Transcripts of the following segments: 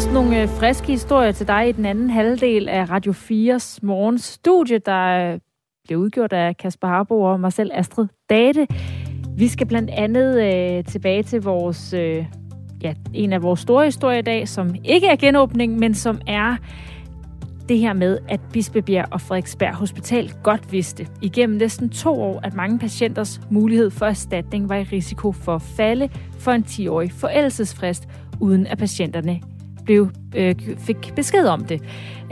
Også nogle øh, friske historier til dig i den anden halvdel af Radio 4's morgens studie, der øh, blev udgjort af Kasper Harbo og mig selv, Astrid Date. Vi skal blandt andet øh, tilbage til vores, øh, ja, en af vores store historier i dag, som ikke er genåbning, men som er det her med, at Bispebjerg og Frederiksberg Hospital godt vidste igennem næsten to år, at mange patienters mulighed for erstatning var i risiko for at falde for en 10-årig forældelsesfrist, uden at patienterne blev, øh, fik besked om det.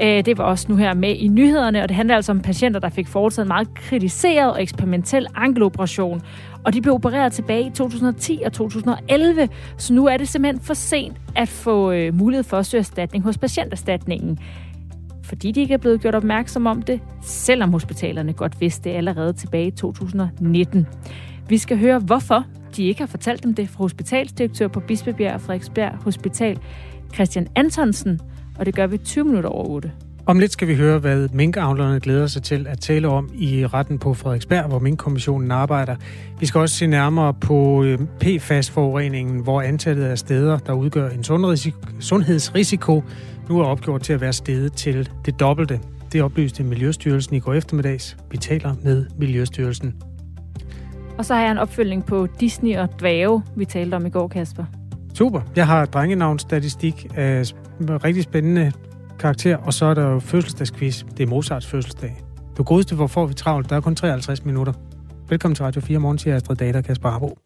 Øh, det var også nu her med i nyhederne, og det handler altså om patienter, der fik foretaget en meget kritiseret og eksperimentel ankeloperation, og de blev opereret tilbage i 2010 og 2011, så nu er det simpelthen for sent at få øh, mulighed for at søge erstatning hos patienterstatningen fordi de ikke er blevet gjort opmærksom om det, selvom hospitalerne godt vidste det allerede tilbage i 2019. Vi skal høre, hvorfor de ikke har fortalt dem det fra hospitalsdirektør på Bispebjerg og Frederiksberg Hospital, Christian Antonsen, og det gør vi 20 minutter over 8. Om lidt skal vi høre, hvad minkavlerne glæder sig til at tale om i retten på Frederiksberg, hvor minkkommissionen arbejder. Vi skal også se nærmere på øh, PFAS-forureningen, hvor antallet af steder, der udgør en sundhedsrisiko, nu er opgjort til at være steget til det dobbelte. Det oplyste Miljøstyrelsen i går eftermiddags. Vi taler med Miljøstyrelsen. Og så har jeg en opfølgning på Disney og dvæve, vi talte om i går, Kasper. Super. Jeg har drengenavnsstatistik af rigtig spændende karakter, og så er der jo fødselsdagsquiz. Det er Mozarts fødselsdag. Du godeste, hvor får vi travlt? Der er kun 53 minutter. Velkommen til Radio 4 Morgen, siger Astrid Data Kasper Harbo.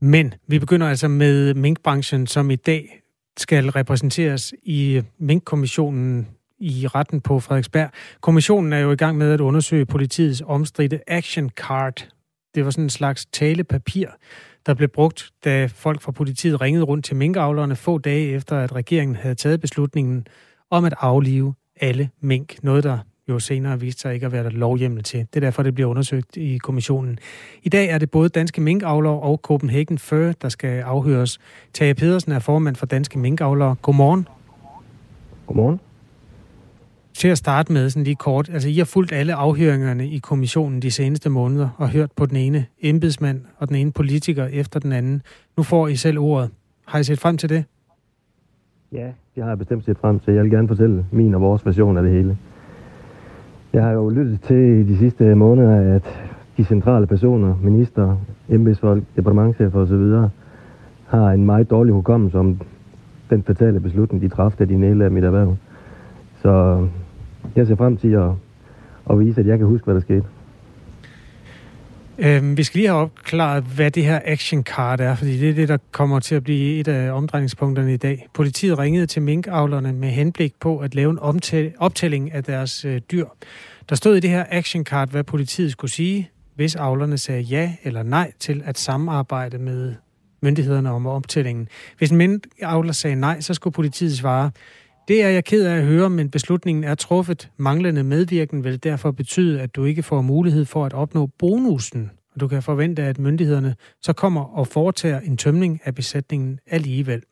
Men vi begynder altså med minkbranchen, som i dag skal repræsenteres i minkkommissionen i retten på Frederiksberg. Kommissionen er jo i gang med at undersøge politiets omstridte action card. Det var sådan en slags talepapir, der blev brugt, da folk fra politiet ringede rundt til minkavlerne få dage efter, at regeringen havde taget beslutningen om at aflive alle mink. Noget, der jo senere viste sig ikke at være der lovhjemmel til. Det er derfor, det bliver undersøgt i kommissionen. I dag er det både Danske Minkavlere og Copenhagen Fur, der skal afhøres. Tage Pedersen er formand for Danske Minkavlere. Godmorgen. Godmorgen. Til at starte med sådan lige kort, altså I har fulgt alle afhøringerne i kommissionen de seneste måneder og hørt på den ene embedsmand og den ene politiker efter den anden. Nu får I selv ordet. Har I set frem til det? Ja, det har jeg bestemt set frem til. Jeg vil gerne fortælle min og vores version af det hele. Jeg har jo lyttet til i de sidste måneder, at de centrale personer, minister, embedsfolk, departementchefer osv., har en meget dårlig hukommelse om den fatale beslutning, de træffede, da de nedlagde mit erhverv. Så jeg ser frem til at, at vise, at jeg kan huske, hvad der skete. Øhm, vi skal lige have opklaret, hvad det her action card er, fordi det er det, der kommer til at blive et af omdrejningspunkterne i dag. Politiet ringede til minkavlerne med henblik på at lave en optælling af deres øh, dyr. Der stod i det her action card, hvad politiet skulle sige, hvis avlerne sagde ja eller nej til at samarbejde med myndighederne om optællingen. Hvis en minkavler sagde nej, så skulle politiet svare, det er jeg ked af at høre, men beslutningen er truffet. Manglende medvirken vil derfor betyde, at du ikke får mulighed for at opnå bonusen, og du kan forvente, at myndighederne så kommer og foretager en tømning af besætningen alligevel.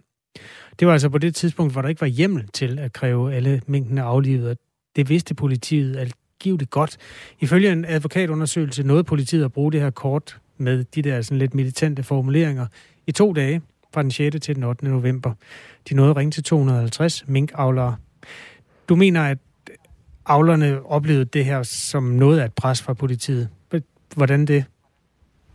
Det var altså på det tidspunkt, hvor der ikke var hjemmel til at kræve alle mængdene aflivet. Det vidste politiet angiveligt godt. Ifølge en advokatundersøgelse nåede politiet at bruge det her kort med de der sådan lidt militante formuleringer i to dage fra den 6. til den 8. november. De nåede at ringe til 250 minkavlere. Du mener, at avlerne oplevede det her som noget af et pres fra politiet. Hvordan det?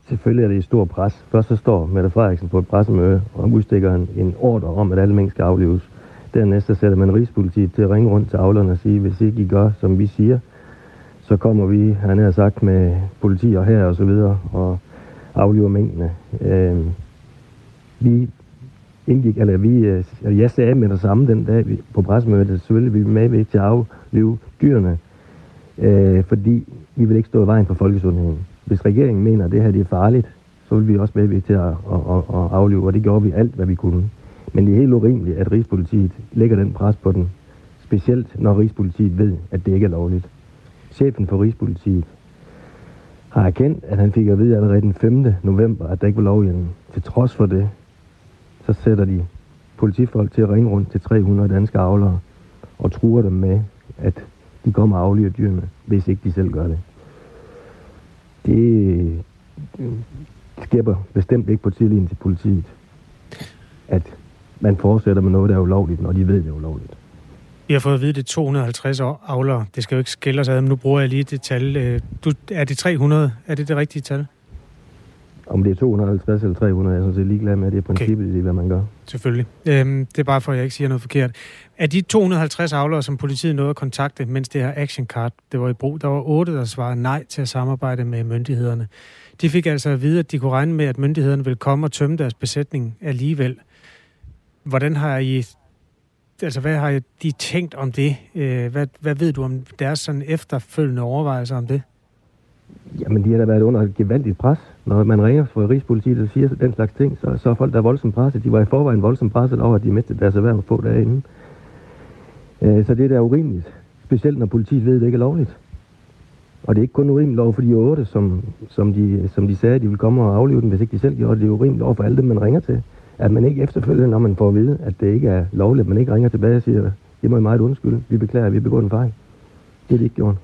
Selvfølgelig er det et stort pres. Først så står Mette Frederiksen på et pressemøde og udstikker en, en ordre om, at alle mink skal aflives. Dernæst så sætter man Rigspolitiet til at ringe rundt til avlerne og sige, hvis ikke I gør, som vi siger, så kommer vi, han har sagt, med politi og her og så videre, og afliver minkene. Øh, vi indgik, eller vi, øh, eller jeg sagde med det samme den dag vi, på pressemødet, at selvfølgelig vi med til at aflive dyrene, øh, fordi vi vil ikke stå i vejen for folkesundheden. Hvis regeringen mener, at det her det er farligt, så vil vi også medvirke til at, at, at, at aflive, og det gjorde vi alt, hvad vi kunne. Men det er helt urimeligt, at Rigspolitiet lægger den pres på den, specielt når Rigspolitiet ved, at det ikke er lovligt. Chefen for Rigspolitiet har erkendt, at han fik at vide allerede den 5. november, at der ikke var lovhjelm. Til trods for det, så sætter de politifolk til at ringe rundt til 300 danske avlere og truer dem med, at de kommer og afliver dyrene, hvis ikke de selv gør det. Det skæber bestemt ikke på tilliden til politiet, at man fortsætter med noget, der er ulovligt, når de ved, det er ulovligt. Vi har fået at vide, at det er 250 avlere. Det skal jo ikke skille os ad, men nu bruger jeg lige det tal. Øh, du, er det 300? Er det det rigtige tal? Om det er 250 eller 300, jeg er sådan set ligeglad med. Det er princippet okay. i, hvad man gør. Selvfølgelig. Øhm, det er bare for, at jeg ikke siger noget forkert. Er de 250 avlere, som politiet nåede at kontakte, mens det her action card det var i brug, der var otte, der svarede nej til at samarbejde med myndighederne. De fik altså at vide, at de kunne regne med, at myndighederne ville komme og tømme deres besætning alligevel. Hvordan har I altså hvad har de tænkt om det? Øh, hvad, hvad ved du om deres sådan efterfølgende overvejelser om det? Jamen, de har da været under et gevaldigt pres. Når man ringer fra Rigspolitiet og siger den slags ting, så, så er folk, der er voldsomt presset. De var i forvejen voldsomt presset over, at de mistede deres erhverv få dage inden. Øh, så det er urimeligt. Specielt når politiet ved, at det ikke er lovligt. Og det er ikke kun urimeligt over for de otte, som, som, de, som de sagde, at de ville komme og aflive den, hvis ikke de selv gjorde det. Det er urimeligt over for alle dem, man ringer til. At man ikke efterfølgende, når man får at vide, at det ikke er lovligt, man ikke ringer tilbage og siger, det må I meget undskylde, vi beklager, at vi begået en fejl. Det er det ikke gjort.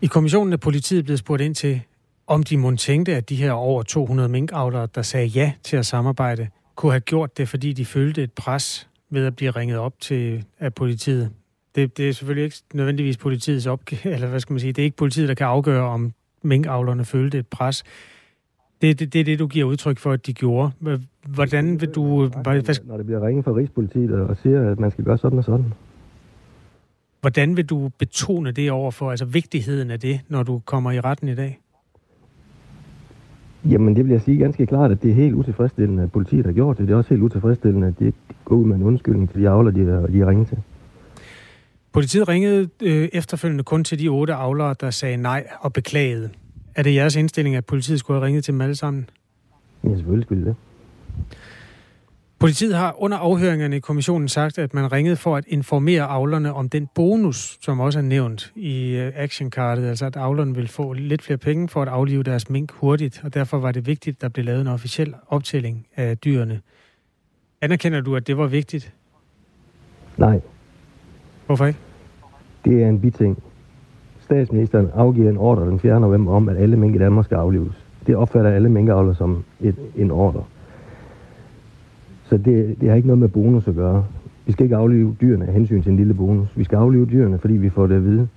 I kommissionen er politiet blevet spurgt ind til, om de må tænkte, at de her over 200 minkavlere, der sagde ja til at samarbejde, kunne have gjort det, fordi de følte et pres ved at blive ringet op til af politiet. Det, det er selvfølgelig ikke nødvendigvis politiets opgave, eller hvad skal man sige, det er ikke politiet, der kan afgøre, om minkavlerne følte et pres. Det, det, det er det, du giver udtryk for, at de gjorde. Hvordan vil du... Hvad... Når det bliver ringet fra Rigspolitiet og siger, at man skal gøre sådan og sådan. Hvordan vil du betone det overfor, altså vigtigheden af det, når du kommer i retten i dag? Jamen, det vil jeg sige ganske klart, at det er helt utilfredsstillende, at politiet har gjort det. Det er også helt utilfredsstillende, at de ikke går ud med en undskyldning til de avler, de, de har ringet til. Politiet ringede øh, efterfølgende kun til de otte avlere, der sagde nej og beklagede. Er det jeres indstilling, at politiet skulle have ringet til dem alle sammen? Ja, selvfølgelig skulle det. Politiet har under afhøringerne i kommissionen sagt, at man ringede for at informere avlerne om den bonus, som også er nævnt i øh, actionkartet, altså at avlerne vil få lidt flere penge for at aflive deres mink hurtigt, og derfor var det vigtigt, at der blev lavet en officiel optælling af dyrene. Anerkender du, at det var vigtigt? Nej. Hvorfor ikke? Det er en biting. Statsministeren afgiver en ordre den 4. november om, at alle mink i Danmark skal aflives. Det opfatter alle minkavler som et, en ordre. Så det, det har ikke noget med bonus at gøre. Vi skal ikke aflive dyrene af hensyn til en lille bonus. Vi skal aflive dyrene, fordi vi får det at vide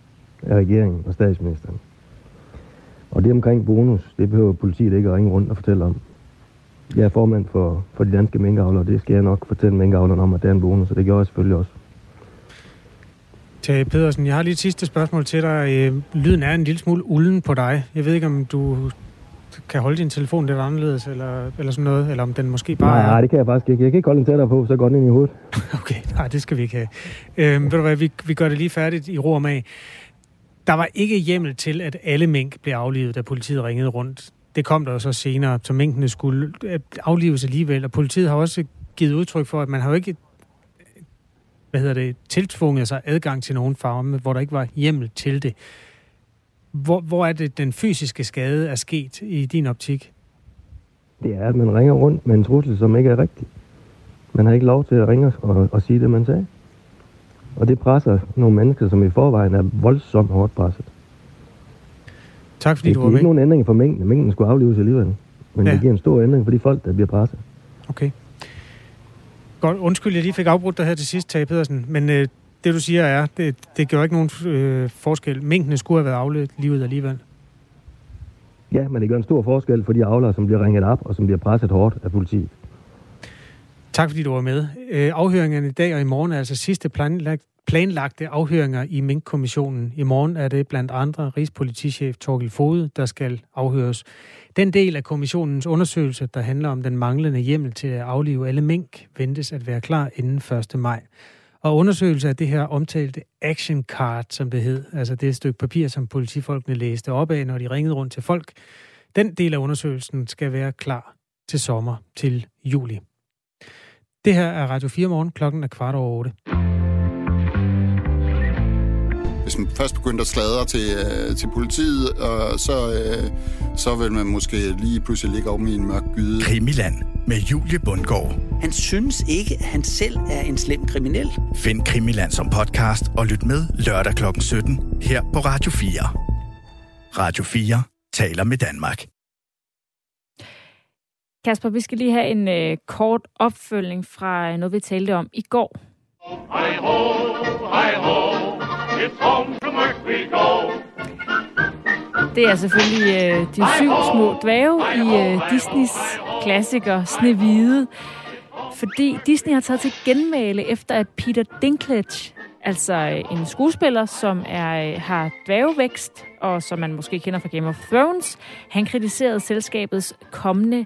af regeringen og statsministeren. Og det omkring bonus, det behøver politiet ikke at ringe rundt og fortælle om. Jeg er formand for, for de danske minkavlere, og det skal jeg nok fortælle minkavlerne om, at det er en bonus, og det gør jeg selvfølgelig også. Tage Pedersen, jeg har lige et sidste spørgsmål til dig. Øh, lyden er en lille smule ulden på dig. Jeg ved ikke, om du kan holde din telefon lidt anderledes, eller, eller sådan noget, eller om den måske bare... Nej, nej, det kan jeg faktisk ikke. Jeg kan ikke holde den tættere på, så går den ind i hovedet. okay, nej, det skal vi ikke have. Øhm, ved du hvad, vi, vi gør det lige færdigt i ro af. Der var ikke hjemmel til, at alle mink blev aflivet, da politiet ringede rundt. Det kom der så senere, så minkene skulle øh, aflives alligevel, og politiet har også givet udtryk for, at man har jo ikke hvad hedder det, tiltvunget sig adgang til nogle farme, hvor der ikke var hjemmel til det. Hvor, hvor er det, den fysiske skade er sket i din optik? Det er, at man ringer rundt med en trussel, som ikke er rigtig. Man har ikke lov til at ringe og, og sige det, man sagde. Og det presser nogle mennesker, som i forvejen er voldsomt hårdt presset. Tak fordi det, du var med. Det er ikke nogen ændring for mængden. Mængden skulle aflives alligevel. Men ja. det giver en stor ændring for de folk, der bliver presset. Okay. Godt, undskyld, jeg lige fik afbrudt dig her til sidst, Tage Pedersen, men øh, det du siger er, det, det gør ikke nogen øh, forskel. Mængden skulle have været afledt livet alligevel. Ja, men det gør en stor forskel for de avlere, som bliver ringet op og som bliver presset hårdt af politiet. Tak fordi du var med. Øh, afhøringerne i dag og i morgen er altså sidste planlagt, planlagte afhøringer i Mink-kommissionen. I morgen er det blandt andre Rigspolitichef Torgel Fode, der skal afhøres. Den del af kommissionens undersøgelse, der handler om den manglende hjemmel til at aflive alle mink, ventes at være klar inden 1. maj. Og undersøgelse af det her omtalte action card, som det hed, altså det stykke papir, som politifolkene læste op af, når de ringede rundt til folk, den del af undersøgelsen skal være klar til sommer, til juli. Det her er Radio 4 morgen, klokken er kvart over 8 hvis man først begyndte at sladre til, øh, til politiet, og så, øh, så vil man måske lige pludselig ligge om i en mørk gyde. Krimiland med Julie Bundgaard. Han synes ikke, at han selv er en slem kriminel. Find Krimiland som podcast og lyt med lørdag kl. 17 her på Radio 4. Radio 4 taler med Danmark. Kasper, vi skal lige have en øh, kort opfølgning fra noget, vi talte om i går. Hi ho, hi ho, it's home from work we go. Det er selvfølgelig øh, de syv små dvæve i øh, Disneys klassiker Snehvide. Fordi Disney har taget til genmale efter, at Peter Dinklage, altså øh, en skuespiller, som er, øh, har dvævevækst, og som man måske kender fra Game of Thrones, han kritiserede selskabets kommende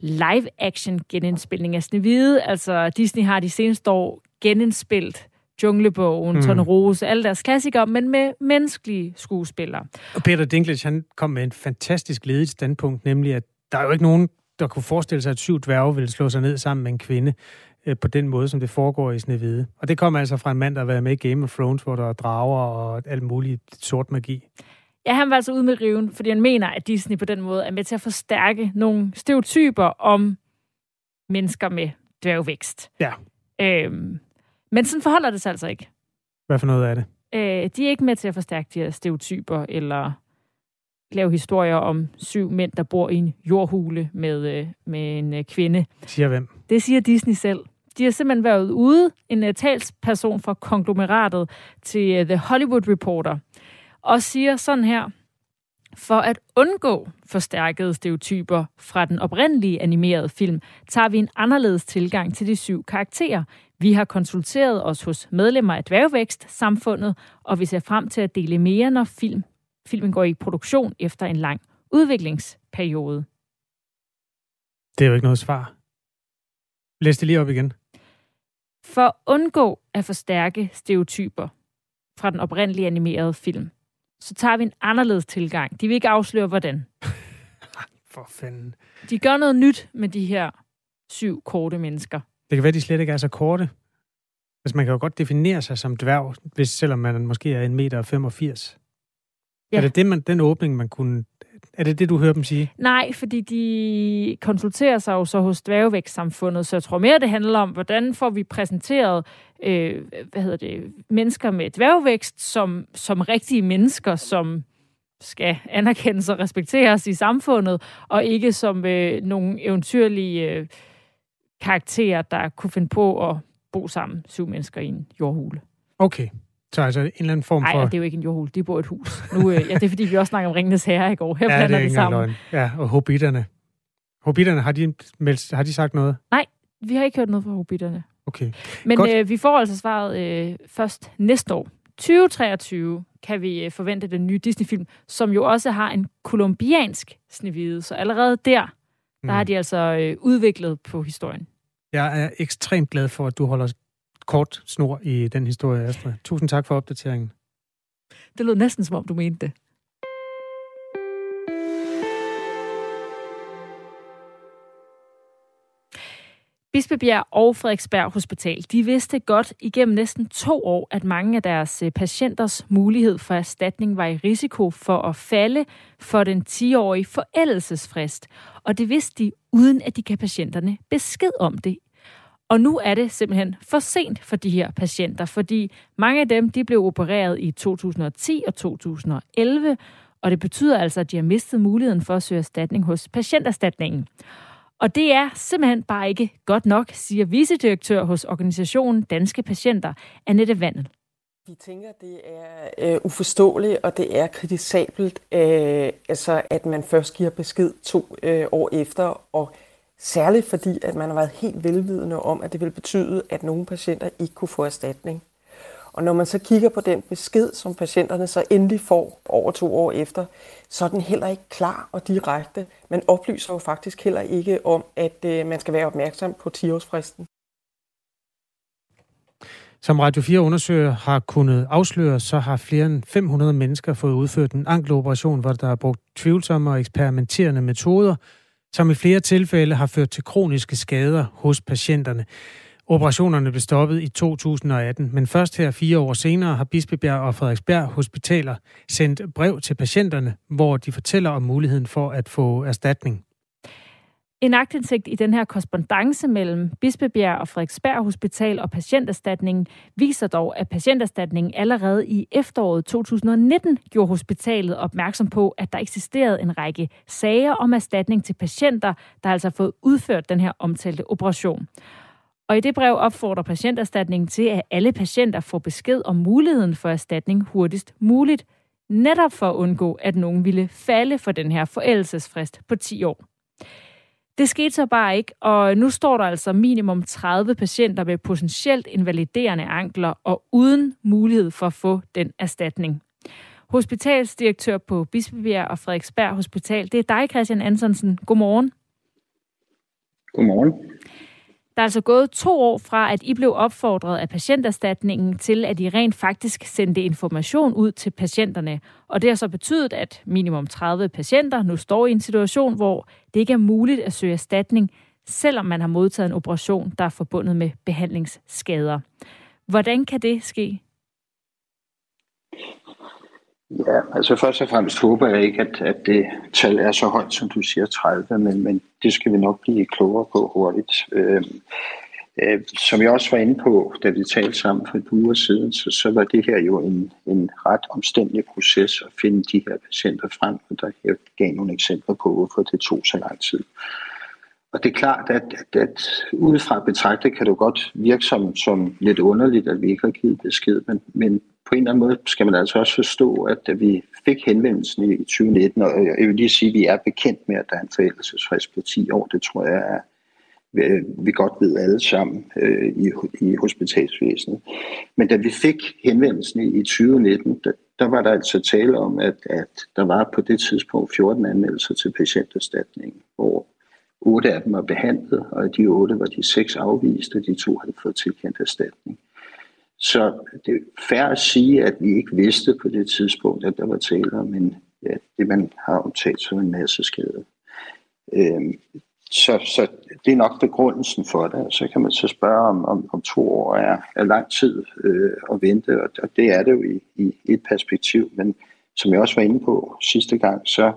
live-action genindspilning af Snehvide. Altså Disney har de seneste år genindspillet Junglebogen, mm. Rose, alle deres klassikere, men med menneskelige skuespillere. Og Peter Dinklage, han kom med en fantastisk ledigt standpunkt, nemlig at der er jo ikke nogen, der kunne forestille sig, at syv dværge ville slå sig ned sammen med en kvinde øh, på den måde, som det foregår i Snevide. Og det kommer altså fra en mand, der har været med i Game of Thrones, hvor der er drager og alt muligt sort magi. Ja, han var altså ude med riven, fordi han mener, at Disney på den måde er med til at forstærke nogle stereotyper om mennesker med dværgvækst. Ja. Øhm, men sådan forholder det sig altså ikke. Hvad for noget er det? Øh, de er ikke med til at forstærke de her stereotyper, eller lave historier om syv mænd, der bor i en jordhule med, øh, med en øh, kvinde. Siger hvem? Det siger Disney selv. De har simpelthen været ude, en uh, talsperson fra konglomeratet til uh, The Hollywood Reporter, og siger sådan her, for at undgå forstærkede stereotyper fra den oprindelige animerede film, tager vi en anderledes tilgang til de syv karakterer. Vi har konsulteret os hos medlemmer af dværgvækst-samfundet, og vi ser frem til at dele mere, når film, filmen går i produktion efter en lang udviklingsperiode. Det er jo ikke noget svar. Læs det lige op igen. For at undgå at forstærke stereotyper fra den oprindelige animerede film, så tager vi en anderledes tilgang. De vil ikke afsløre, hvordan. For fanden. De gør noget nyt med de her syv korte mennesker. Det kan være, de slet ikke er så korte. Altså, man kan jo godt definere sig som dværg, hvis, selvom man måske er 1,85 meter. Ja. Er det det, man, den åbning, man kunne... Er det det, du hører dem sige? Nej, fordi de konsulterer sig jo så hos dværgevækstsamfundet, så jeg tror mere, det handler om, hvordan får vi præsenteret øh, hvad hedder det, mennesker med dværgevækst som, som rigtige mennesker, som skal anerkendes og respekteres i samfundet, og ikke som øh, nogle eventyrlige øh, karakterer, der kunne finde på at bo sammen, syv mennesker i en jordhule. Okay. Så altså en eller anden form for... Nej, det er jo ikke en jordhul. De bor i et hus. Nu, øh, ja, det er fordi, vi også snakker om Ringenes Herre i går. Her ja, det er ikke sammen. Løgn. Ja, og hobitterne. Hobitterne, har de, meldt, har de sagt noget? Nej, vi har ikke hørt noget fra hobitterne. Okay. Men øh, vi får altså svaret øh, først næste år. 2023 kan vi øh, forvente den nye Disney-film, som jo også har en kolumbiansk snevide. Så allerede der, der mm. har de altså øh, udviklet på historien. Jeg er ekstremt glad for, at du holder kort snor i den historie, Astrid. Tusind tak for opdateringen. Det lød næsten, som om du mente det. Bispebjerg og Frederiksberg Hospital, de vidste godt igennem næsten to år, at mange af deres øh, patienters mulighed for erstatning var i risiko for at falde for den 10-årige forældelsesfrist. Og det vidste de, uden at de gav patienterne besked om det og nu er det simpelthen for sent for de her patienter, fordi mange af dem de blev opereret i 2010 og 2011, og det betyder altså, at de har mistet muligheden for at søge erstatning hos patienterstatningen. Og det er simpelthen bare ikke godt nok, siger vicedirektør hos organisationen Danske Patienter, Annette Vandel. Vi tænker, det er øh, uforståeligt, og det er kritisabelt, øh, altså, at man først giver besked to øh, år efter, og Særligt fordi, at man har været helt velvidende om, at det vil betyde, at nogle patienter ikke kunne få erstatning. Og når man så kigger på den besked, som patienterne så endelig får over to år efter, så er den heller ikke klar og direkte. Man oplyser jo faktisk heller ikke om, at øh, man skal være opmærksom på 10-årsfristen. Som Radio 4 undersøger har kunnet afsløre, så har flere end 500 mennesker fået udført en ankeloperation, hvor der er brugt tvivlsomme og eksperimenterende metoder, som i flere tilfælde har ført til kroniske skader hos patienterne. Operationerne blev stoppet i 2018, men først her fire år senere har Bispebjerg og Frederiksberg Hospitaler sendt brev til patienterne, hvor de fortæller om muligheden for at få erstatning. En agtindsigt i den her korrespondence mellem Bispebjerg og Frederiksberg Hospital og Patienterstatningen viser dog, at Patienterstatningen allerede i efteråret 2019 gjorde hospitalet opmærksom på, at der eksisterede en række sager om erstatning til patienter, der altså har fået udført den her omtalte operation. Og i det brev opfordrer patienterstatningen til, at alle patienter får besked om muligheden for erstatning hurtigst muligt, netop for at undgå, at nogen ville falde for den her forældelsesfrist på 10 år. Det skete så bare ikke, og nu står der altså minimum 30 patienter med potentielt invaliderende ankler og uden mulighed for at få den erstatning. Hospitalsdirektør på Bispebjerg og Frederiksberg Hospital, det er dig, Christian Ansonsen. Godmorgen. Godmorgen. Der er altså gået to år fra, at I blev opfordret af patienterstatningen til, at I rent faktisk sendte information ud til patienterne. Og det har så betydet, at minimum 30 patienter nu står i en situation, hvor det ikke er muligt at søge erstatning, selvom man har modtaget en operation, der er forbundet med behandlingsskader. Hvordan kan det ske? Ja, altså først og fremmest håber jeg ikke, at, at det tal er så højt, som du siger, 30, men, men det skal vi nok blive klogere på hurtigt. Øh, øh, som jeg også var inde på, da vi talte sammen for et uger siden, så, så var det her jo en, en ret omstændig proces at finde de her patienter frem, og der jeg gav nogle eksempler på, hvorfor det tog så lang tid. Og det er klart, at, at, at udefra betragtet kan det godt virke som, som lidt underligt, at vi ikke har givet besked, men, men på en eller anden måde skal man altså også forstå, at da vi fik henvendelsen i 2019, og jeg vil lige sige, at vi er bekendt med, at der er en forældelsesfrist på 10 år, det tror jeg er, vi godt ved alle sammen øh, i, i hospitalsvæsenet. Men da vi fik henvendelsen i 2019, der, der var der altså tale om, at, at der var på det tidspunkt 14 anmeldelser til patienterstatning, hvor otte af dem var behandlet, og af de otte var de seks afvist, og de to havde fået tilkendt erstatning. Så det er fair at sige, at vi ikke vidste på det tidspunkt, at der var tale om en, ja, det, man har omtalt som en masse skade. Øhm, så, så det er nok begrundelsen for det. Så kan man så spørge, om, om, om to år er, er lang tid øh, at vente, og, og det er det jo i, i et perspektiv. Men som jeg også var inde på sidste gang, så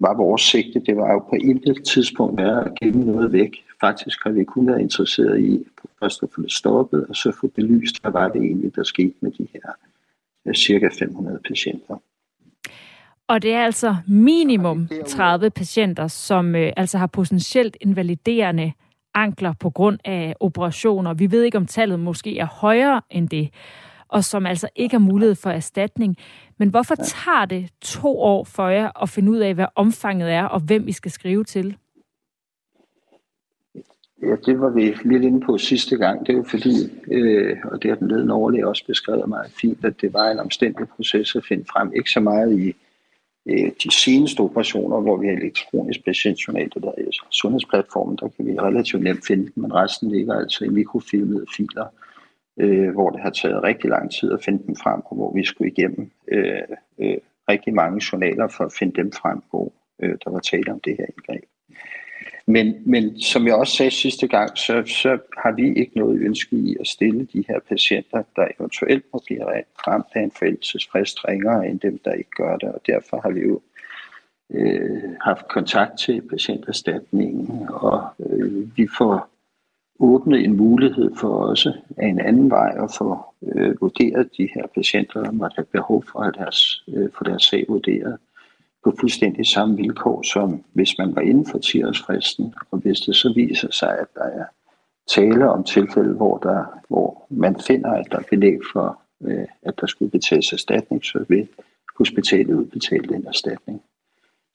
var vores sigte, det var jo på intet tidspunkt være at gemme noget væk. Faktisk har vi kun været interesseret i først at få det stoppet, og så få belyst, hvad var det egentlig, der skete med de her øh, cirka 500 patienter. Og det er altså minimum 30 patienter, som øh, altså har potentielt invaliderende ankler på grund af operationer. Vi ved ikke, om tallet måske er højere end det, og som altså ikke har mulighed for erstatning. Men hvorfor tager det to år for jer at finde ud af, hvad omfanget er, og hvem I skal skrive til? Ja, det var vi lidt inde på sidste gang. Det er jo fordi, øh, og det har den ledende overlæge også beskrevet meget fint, at det var en omstændig proces at finde frem. Ikke så meget i øh, de seneste operationer, hvor vi har elektronisk patientjournal, det der er sundhedsplatformen, der kan vi relativt nemt finde men resten ligger altså i mikrofilmede filer, øh, hvor det har taget rigtig lang tid at finde dem frem, og hvor vi skulle igennem øh, øh, rigtig mange journaler for at finde dem frem, hvor øh, der var tale om det her indgreb. Men, men som jeg også sagde sidste gang, så, så har vi ikke noget ønske i at stille de her patienter, der eventuelt må blive ramt af en forældelsesfrist ringere end dem, der ikke gør det. Og derfor har vi jo øh, haft kontakt til patienterstatningen, og øh, vi får åbnet en mulighed for også af en anden vej at få øh, vurderet de her patienter, der måtte have behov for at deres, øh, for deres sag vurderet på fuldstændig samme vilkår, som hvis man var inden for 10-årsfristen. Og hvis det så viser sig, at der er tale om tilfælde, hvor, der, hvor man finder, at der er belæg for, øh, at der skulle betales erstatning, så vil hospitalet udbetale den erstatning.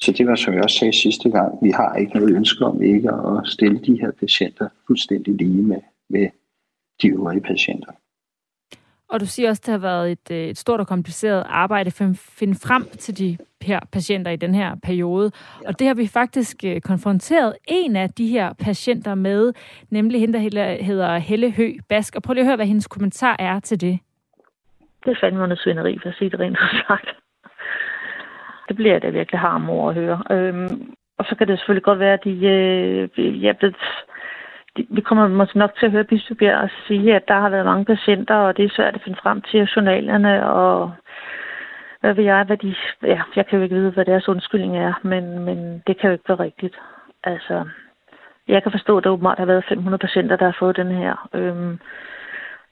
Så det var, som jeg også sagde sidste gang, vi har ikke noget ønske om ikke at stille de her patienter fuldstændig lige med, med de øvrige patienter. Og du siger også, at det har været et, øh, et stort og kompliceret arbejde for at finde frem til de her patienter i den her periode. Og det har vi faktisk øh, konfronteret en af de her patienter med, nemlig hende, der hedder Helle Hø Bask. Og prøv lige at høre, hvad hendes kommentar er til det. Det er fandme noget svineri, for at sige det rent sagt. Det bliver det virkelig harm over at høre. Øhm, og så kan det selvfølgelig godt være, at de, øh, jeg er de, vi kommer måske nok til at høre Bispebjerg sige, at der har været mange patienter, og det er svært at finde frem til journalerne, og hvad ved jeg, hvad de, ja, jeg kan jo ikke vide, hvad deres undskyldning er, men, men det kan jo ikke være rigtigt. Altså, Jeg kan forstå, at der åbenbart har været 500 patienter, der har fået den her. Øhm,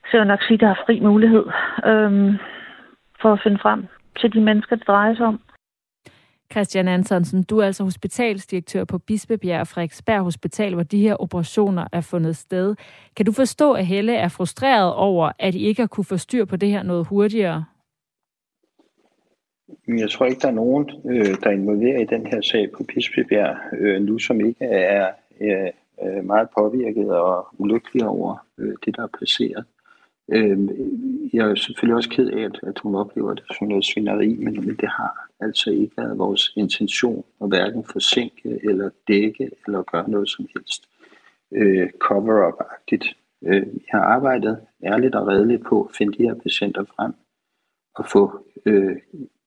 så jeg vil nok sige, at der er fri mulighed øhm, for at finde frem til de mennesker, det drejer sig om. Christian Antonsen, du er altså hospitalsdirektør på Bispebjerg og Frederiksberg Hospital, hvor de her operationer er fundet sted. Kan du forstå, at Helle er frustreret over, at I ikke har kunne få styr på det her noget hurtigere? Jeg tror ikke, der er nogen, øh, der er involveret i den her sag på Bispebjerg øh, nu, som ikke er, meget påvirket og ulykkelig over øh, det, der er placeret. Øh, jeg er selvfølgelig også ked af, at, at hun oplever det som noget svineri, men, men det har altså ikke været vores intention at hverken forsinke eller dække eller gøre noget som helst øh, cover-up-agtigt. Øh, vi har arbejdet ærligt og redeligt på at finde de her patienter frem og få øh,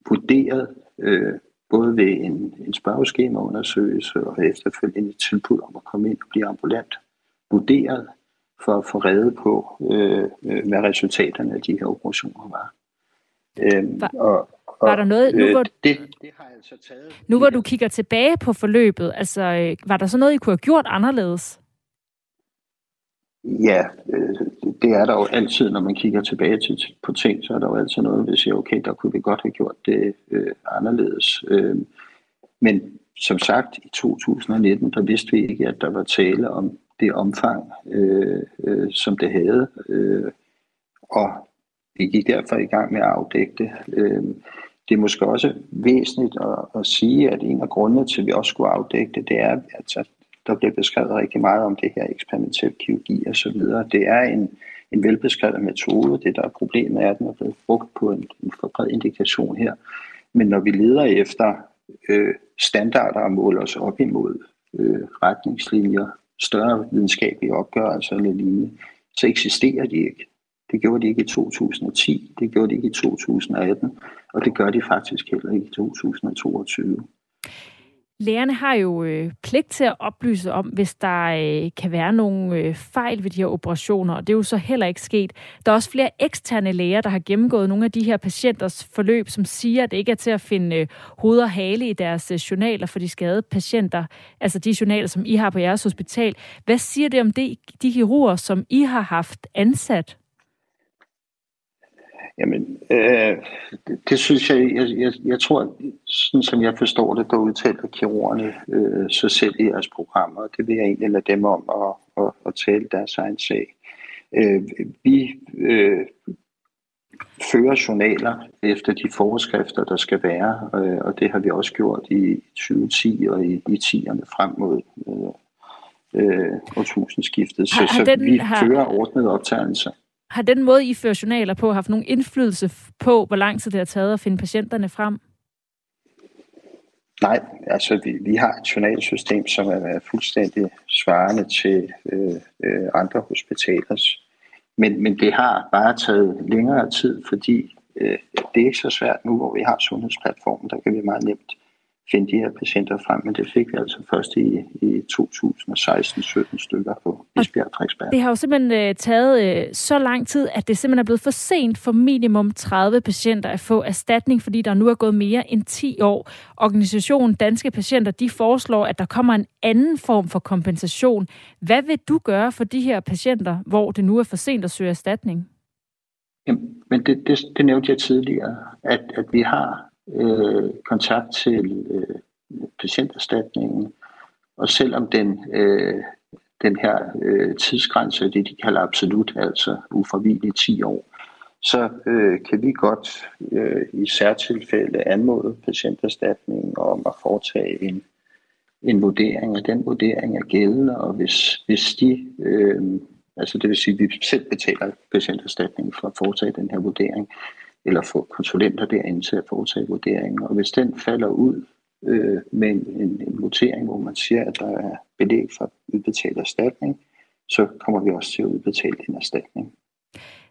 vurderet øh, både ved en, en spørgeskemaundersøgelse og efterfølgende et tilbud om at komme ind og blive ambulant vurderet for at få reddet på, øh, øh, hvad resultaterne af de her operationer var. Øhm, var, og, og, var der noget, nu øh, hvor, det, det har jeg altså taget... Nu hvor du kigger tilbage på forløbet, altså øh, var der så noget, I kunne have gjort anderledes? Ja, øh, det er der jo altid, når man kigger tilbage til, på ting, så er der jo altid noget, vi siger, okay, der kunne vi godt have gjort det øh, anderledes. Øh, men som sagt, i 2019, der vidste vi ikke, at der var tale om det omfang, øh, øh, som det havde. Øh, og vi gik derfor i gang med at afdække det. Øh, det er måske også væsentligt at, at sige, at en af grundene til, at vi også skulle afdække det, det er, at der bliver beskrevet rigtig meget om det her eksperimentel kirurgi og så videre. Det er en, en velbeskrevet metode. Det, der er problemet, er, at den er blevet brugt på en, en for bred indikation her. Men når vi leder efter øh, standarder og måler os op imod øh, retningslinjer, større videnskabelige opgørelser eller lignende, så eksisterer de ikke. Det gjorde de ikke i 2010, det gjorde de ikke i 2018, og det gør de faktisk heller ikke i 2022. Lærerne har jo øh, pligt til at oplyse om, hvis der øh, kan være nogle øh, fejl ved de her operationer, og det er jo så heller ikke sket. Der er også flere eksterne læger, der har gennemgået nogle af de her patienters forløb, som siger, at det ikke er til at finde øh, hoved og hale i deres øh, journaler for de skadede patienter, altså de journaler, som I har på jeres hospital. Hvad siger det om det, de kirurger, som I har haft ansat? Jamen, øh, det, det synes jeg, jeg, jeg, jeg tror, sådan som jeg forstår det, der udtaler kirurgerne øh, sig selv i jeres programmer, og det vil jeg egentlig lade dem om at, at, at tale deres egen sag. Øh, vi øh, fører journaler efter de forskrifter, der skal være, øh, og det har vi også gjort i 2010 og i, i 10'erne frem mod øh, øh, årtusindskiftet. Så, så vi har... fører ordnet optagelser. Har den måde, I fører journaler på, haft nogen indflydelse på, hvor lang tid det har taget at finde patienterne frem? Nej, altså vi, vi har et journalsystem, som er fuldstændig svarende til øh, øh, andre hospitalers. Men, men det har bare taget længere tid, fordi øh, det er ikke så svært nu, hvor vi har sundhedsplatformen. Der kan vi meget nemt finde de her patienter frem, men det fik vi altså først i, i 2016-17 stykker på Esbjerg Frederiksberg. Det har jo simpelthen øh, taget øh, så lang tid, at det simpelthen er blevet for sent for minimum 30 patienter at få erstatning, fordi der nu er gået mere end 10 år. Organisationen Danske Patienter, de foreslår, at der kommer en anden form for kompensation. Hvad vil du gøre for de her patienter, hvor det nu er for sent at søge erstatning? Jamen, men det, det, det nævnte jeg tidligere, at, at vi har øh, kontakt til øh, patienterstatningen, og selvom den, øh, den her øh, tidsgrænse er det, de kalder absolut, altså ufravillig 10 år, så øh, kan vi godt øh, i særtilfælde anmode patienterstatningen om at foretage en, en vurdering, og den vurdering er gældende, og hvis, hvis de, øh, altså det vil sige, at vi selv betaler patienterstatningen for at foretage den her vurdering, eller få konsulenter derinde til at foretage vurderingen. Og hvis den falder ud øh, med en, en, en votering, hvor man siger, at der er belæg for at udbetale erstatning, så kommer vi også til at udbetale en erstatning.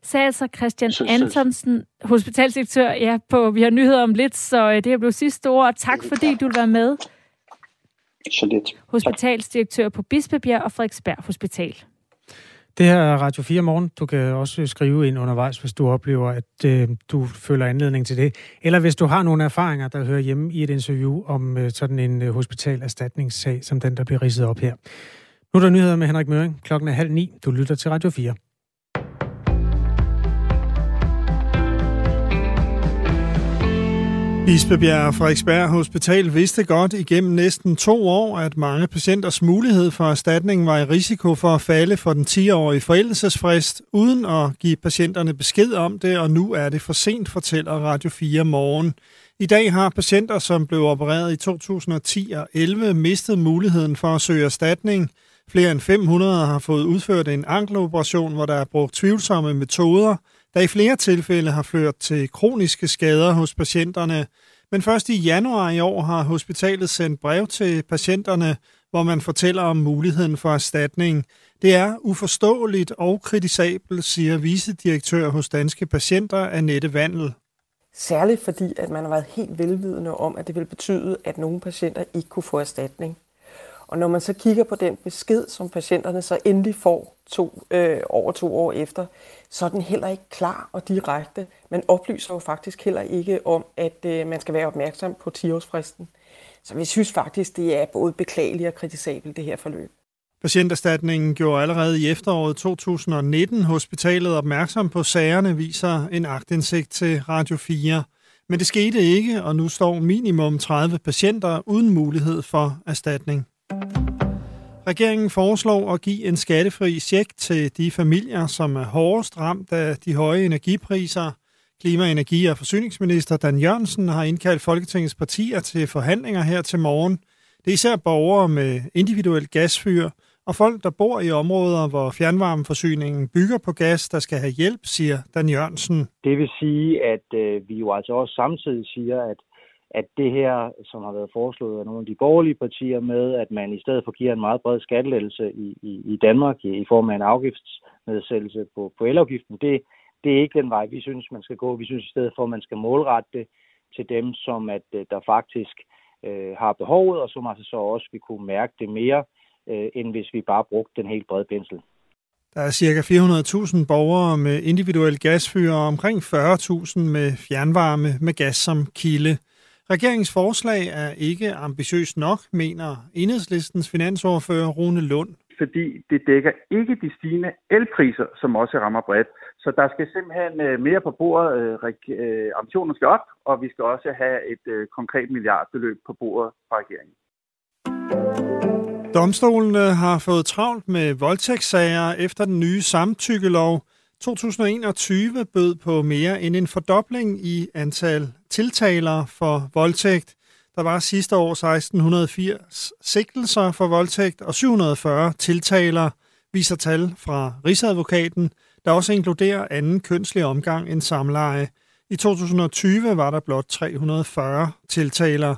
Sagde altså Christian så, Antonsen, hospitalsdirektør, ja, på, vi har nyheder om lidt, så øh, det her blev sidste ord. Tak fordi du vil være med. Så lidt. Hospitalsdirektør på Bispebjerg og Frederiksberg Hospital. Det her er Radio 4 morgen. Du kan også skrive ind undervejs, hvis du oplever, at øh, du føler anledning til det. Eller hvis du har nogle erfaringer, der hører hjemme i et interview om øh, sådan en øh, hospitalerstatningssag, som den, der bliver ridset op her. Nu er der nyheder med Henrik Møring. Klokken er halv ni. Du lytter til Radio 4. Bispebjerg Frederiksberg Hospital vidste godt igennem næsten to år, at mange patienters mulighed for erstatning var i risiko for at falde for den 10-årige forældelsesfrist, uden at give patienterne besked om det, og nu er det for sent, fortæller Radio 4 morgen. I dag har patienter, som blev opereret i 2010 og 11, mistet muligheden for at søge erstatning. Flere end 500 har fået udført en ankeloperation, hvor der er brugt tvivlsomme metoder, der i flere tilfælde har ført til kroniske skader hos patienterne. Men først i januar i år har hospitalet sendt brev til patienterne, hvor man fortæller om muligheden for erstatning. Det er uforståeligt og kritisabelt, siger vicedirektør hos Danske Patienter, Annette Vandel. Særligt fordi, at man har været helt velvidende om, at det vil betyde, at nogle patienter ikke kunne få erstatning. Og når man så kigger på den besked, som patienterne så endelig får to, øh, over to år efter, så er den heller ikke klar og direkte. Man oplyser jo faktisk heller ikke om, at øh, man skal være opmærksom på 10-årsfristen. Så vi synes faktisk, det er både beklageligt og kritisabelt, det her forløb. Patienterstatningen gjorde allerede i efteråret 2019 hospitalet opmærksom på sagerne, viser en agtindsigt til Radio 4. Men det skete ikke, og nu står minimum 30 patienter uden mulighed for erstatning. Regeringen foreslår at give en skattefri check til de familier, som er hårdest ramt af de høje energipriser. Klima-, energi- og forsyningsminister Dan Jørgensen har indkaldt Folketingets partier til forhandlinger her til morgen. Det er især borgere med individuel gasfyr og folk, der bor i områder, hvor fjernvarmeforsyningen bygger på gas, der skal have hjælp, siger Dan Jørgensen. Det vil sige, at øh, vi jo altså også samtidig siger, at at det her, som har været foreslået af nogle af de borgerlige partier med, at man i stedet for giver en meget bred skattelettelse i, i, i Danmark i, i form af en afgiftsnedsættelse på, på elafgiften, det, det er ikke den vej, vi synes, man skal gå. Vi synes i stedet for, at man skal målrette det til dem, som at øh, der faktisk øh, har behovet, og som altså så også vi kunne mærke det mere, øh, end hvis vi bare brugte den helt brede pensel. Der er ca. 400.000 borgere med individuel gasfyr og omkring 40.000 med fjernvarme med gas som kilde. Regeringens forslag er ikke ambitiøst nok, mener enhedslistens finansordfører Rune Lund. Fordi det dækker ikke de stigende elpriser, som også rammer bredt. Så der skal simpelthen øh, mere på bordet. Øh, øh, ambitionen skal op, og vi skal også have et konkret milliardbeløb på bordet fra regeringen. Domstolene har fået travlt med voldtægtssager efter den nye samtykkelov. 2021 bød på mere end en fordobling i antal tiltaler for voldtægt. Der var sidste år 1680 sigtelser for voldtægt og 740 tiltaler, viser tal fra Rigsadvokaten, der også inkluderer anden kønslig omgang end samleje. I 2020 var der blot 340 tiltaler.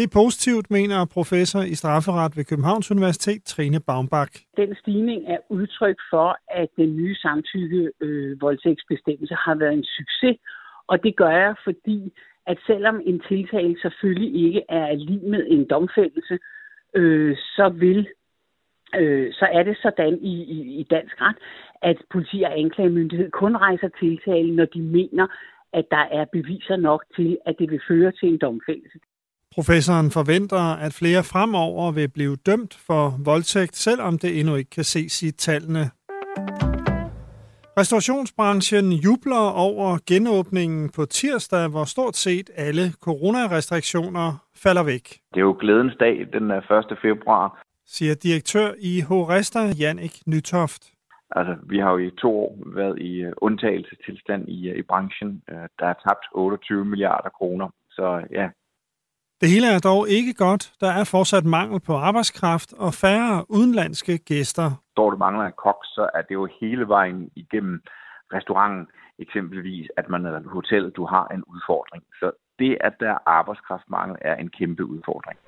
Det er positivt, mener professor i strafferet ved Københavns Universitet, Trine Baumbach. Den stigning er udtryk for, at den nye samtykke øh, voldtægtsbestemmelse har været en succes, og det gør jeg, fordi at selvom en tiltale selvfølgelig ikke er lige med en domfældelse, øh, så vil øh, så er det sådan i, i, i dansk ret, at politi og anklagemyndighed kun rejser tiltale, når de mener, at der er beviser nok til, at det vil føre til en domfældelse. Professoren forventer, at flere fremover vil blive dømt for voldtægt, selvom det endnu ikke kan ses i tallene. Restaurationsbranchen jubler over genåbningen på tirsdag, hvor stort set alle coronarestriktioner falder væk. Det er jo glædens dag den 1. februar. Siger direktør i Horesta, Jannik Nytoft. Altså, vi har jo i to år været i øh, undtagelsestilstand i, øh, i branchen. Øh, der er tabt 28 milliarder kroner. Så ja, det hele er dog ikke godt. Der er fortsat mangel på arbejdskraft og færre udenlandske gæster. Står du mangler en kok, så er det jo hele vejen igennem restauranten eksempelvis, at man er hotel, du har en udfordring. Så det, at der er arbejdskraftmangel, er en kæmpe udfordring.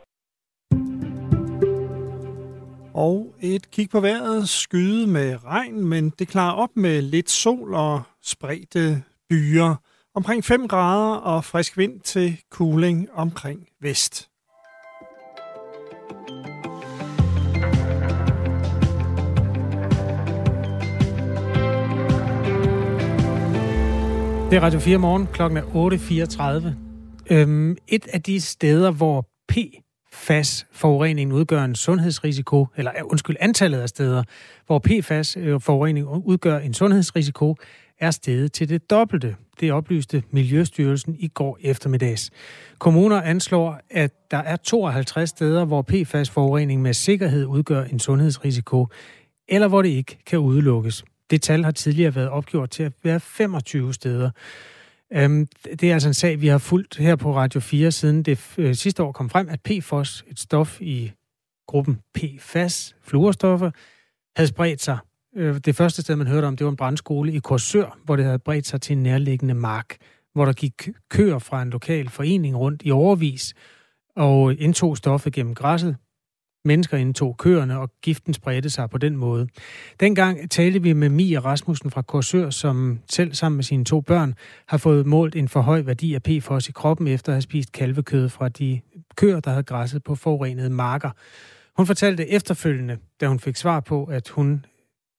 Og et kig på vejret, skyde med regn, men det klarer op med lidt sol og spredte byer. Omkring 5 grader og frisk vind til cooling omkring vest. Det er Radio 4 morgen, klokken er 8.34. Øhm, et af de steder, hvor PFAS-forureningen udgør en sundhedsrisiko, eller undskyld, antallet af steder, hvor PFAS-forurening øh, udgør en sundhedsrisiko, er steget til det dobbelte. Det oplyste Miljøstyrelsen i går eftermiddags. Kommuner anslår, at der er 52 steder, hvor PFAS-forurening med sikkerhed udgør en sundhedsrisiko, eller hvor det ikke kan udelukkes. Det tal har tidligere været opgjort til at være 25 steder. Øhm, det er altså en sag, vi har fulgt her på Radio 4, siden det øh, sidste år kom frem, at PFOS, et stof i gruppen PFAS, fluorstoffer, havde spredt sig. Øh, det første sted, man hørte om, det var en brandskole i Korsør, hvor det havde bredt sig til en nærliggende mark, hvor der gik køer fra en lokal forening rundt i overvis og indtog stoffet gennem græsset, Mennesker indtog køerne, og giften spredte sig på den måde. Dengang talte vi med Mia Rasmussen fra Korsør, som selv sammen med sine to børn har fået målt en for høj værdi af PFOS i kroppen efter at have spist kalvekød fra de køer, der havde græsset på forurenede marker. Hun fortalte efterfølgende, da hun fik svar på, at hun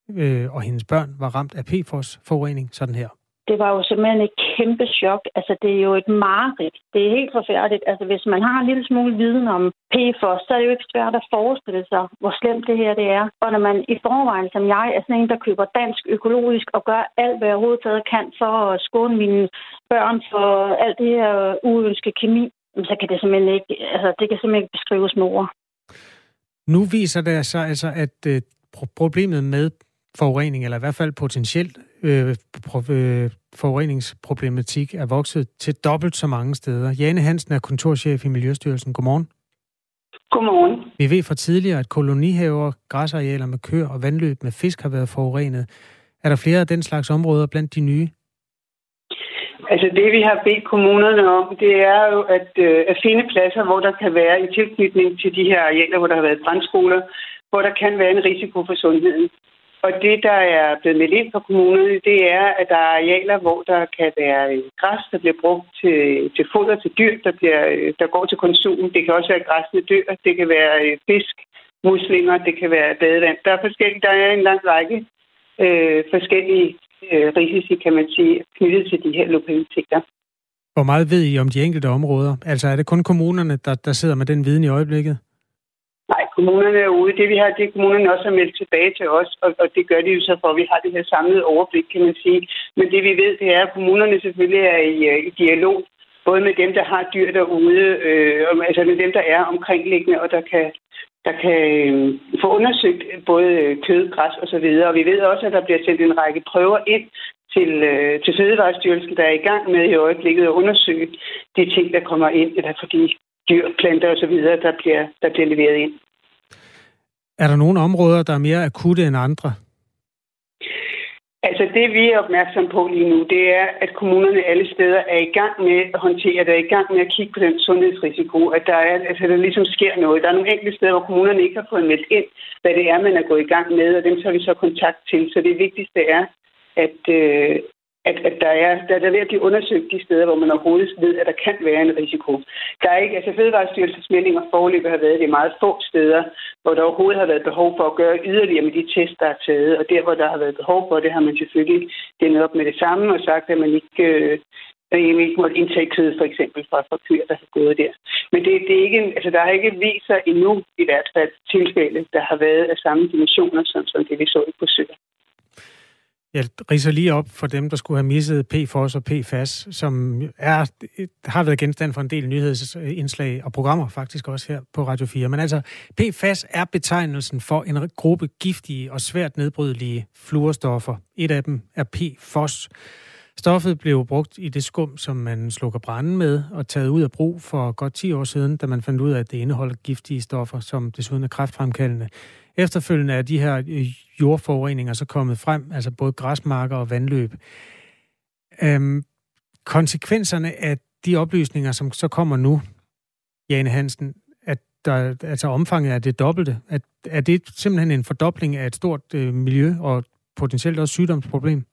øh, og hendes børn var ramt af PFOS-forurening sådan her det var jo simpelthen et kæmpe chok. Altså, det er jo et mareridt. Det er helt forfærdeligt. Altså, hvis man har en lille smule viden om PFOS, så er det jo ikke svært at forestille sig, hvor slemt det her det er. Og når man i forvejen, som jeg, er sådan en, der køber dansk økologisk og gør alt, hvad jeg overhovedet kan for at skåne mine børn for alt det her uønskede kemi, så kan det simpelthen ikke, altså, det kan simpelthen ikke beskrives med ord. Nu viser det sig altså, at øh, problemet med forurening, eller i hvert fald potentielt øh, øh, forureningsproblematik er vokset til dobbelt så mange steder. Jane Hansen er kontorchef i Miljøstyrelsen. Godmorgen. Godmorgen. Vi ved fra tidligere, at kolonihaver, græsarealer med køer og vandløb med fisk har været forurenet. Er der flere af den slags områder blandt de nye? Altså det, vi har bedt kommunerne om, det er jo at, øh, at finde pladser, hvor der kan være i tilknytning til de her arealer, hvor der har været brandskoler, hvor der kan være en risiko for sundheden. Og det, der er blevet meldt ind fra kommunerne, det er, at der er arealer, hvor der kan være øh, græs, der bliver brugt til, til foder til dyr, der, bliver, øh, der går til konsum. Det kan også være græsne dyr, det kan være øh, fisk, muslinger, det kan være badevand. Der er forskellige, der er en lang række øh, forskellige øh, risici, kan man sige, knyttet til de her lokaliteter. Hvor meget ved I om de enkelte områder? Altså er det kun kommunerne, der, der sidder med den viden i øjeblikket? Nej, kommunerne er ude. Det vi har, det kommunerne også har meldt tilbage til os, og, og det gør de jo så for, at vi har det her samlede overblik, kan man sige. Men det vi ved, det er, at kommunerne selvfølgelig er i, øh, i dialog, både med dem, der har dyr derude, øh, altså med dem, der er omkringliggende, og der kan, der kan øh, få undersøgt både øh, kød, græs og så videre. Og vi ved også, at der bliver sendt en række prøver ind til, øh, til Fødevarestyrelsen, der er i gang med i øjeblikket at undersøge de ting, der kommer ind, eller fordi dyr, planter osv., der bliver, der bliver leveret ind. Er der nogle områder, der er mere akutte end andre? Altså det, vi er opmærksom på lige nu, det er, at kommunerne alle steder er i gang med at håndtere det, er i gang med at kigge på den sundhedsrisiko, at der, er, altså, der ligesom sker noget. Der er nogle enkelte steder, hvor kommunerne ikke har fået meldt ind, hvad det er, man er gået i gang med, og dem tager vi så kontakt til. Så det vigtigste er, at, øh, at, at der, er, der er ved at blive undersøgt de steder, hvor man overhovedet ved, at der kan være en risiko. Der er ikke, altså Fødevarestyrelsens meldinger forløbet har været, det meget få steder, hvor der overhovedet har været behov for at gøre yderligere med de tests, der er taget. Og der, hvor der har været behov for det, har man selvfølgelig dæmmet op med det samme og sagt, at man ikke, øh, ikke måtte indtage kød, for eksempel, fra, fra kyr, der har gået der. Men det, det er ikke, altså, der har ikke vist sig endnu, i hvert fald, tilfælde, der har været af samme dimensioner, som, som det vi så i Korsør. Jeg riser lige op for dem, der skulle have misset PFOS og PFAS, som er, har været genstand for en del nyhedsindslag og programmer faktisk også her på Radio 4. Men altså, PFAS er betegnelsen for en gruppe giftige og svært nedbrydelige fluorstoffer. Et af dem er PFOS. Stoffet blev brugt i det skum, som man slukker branden med, og taget ud af brug for godt 10 år siden, da man fandt ud af, at det indeholder giftige stoffer, som desuden er kræftfremkaldende. Efterfølgende er de her øh, jordforureninger så kommet frem, altså både græsmarker og vandløb. Øhm, konsekvenserne af de oplysninger, som så kommer nu, Jane Hansen, at der, altså omfanget er det dobbelte, at, er det simpelthen en fordobling af et stort øh, miljø og potentielt også sygdomsproblem?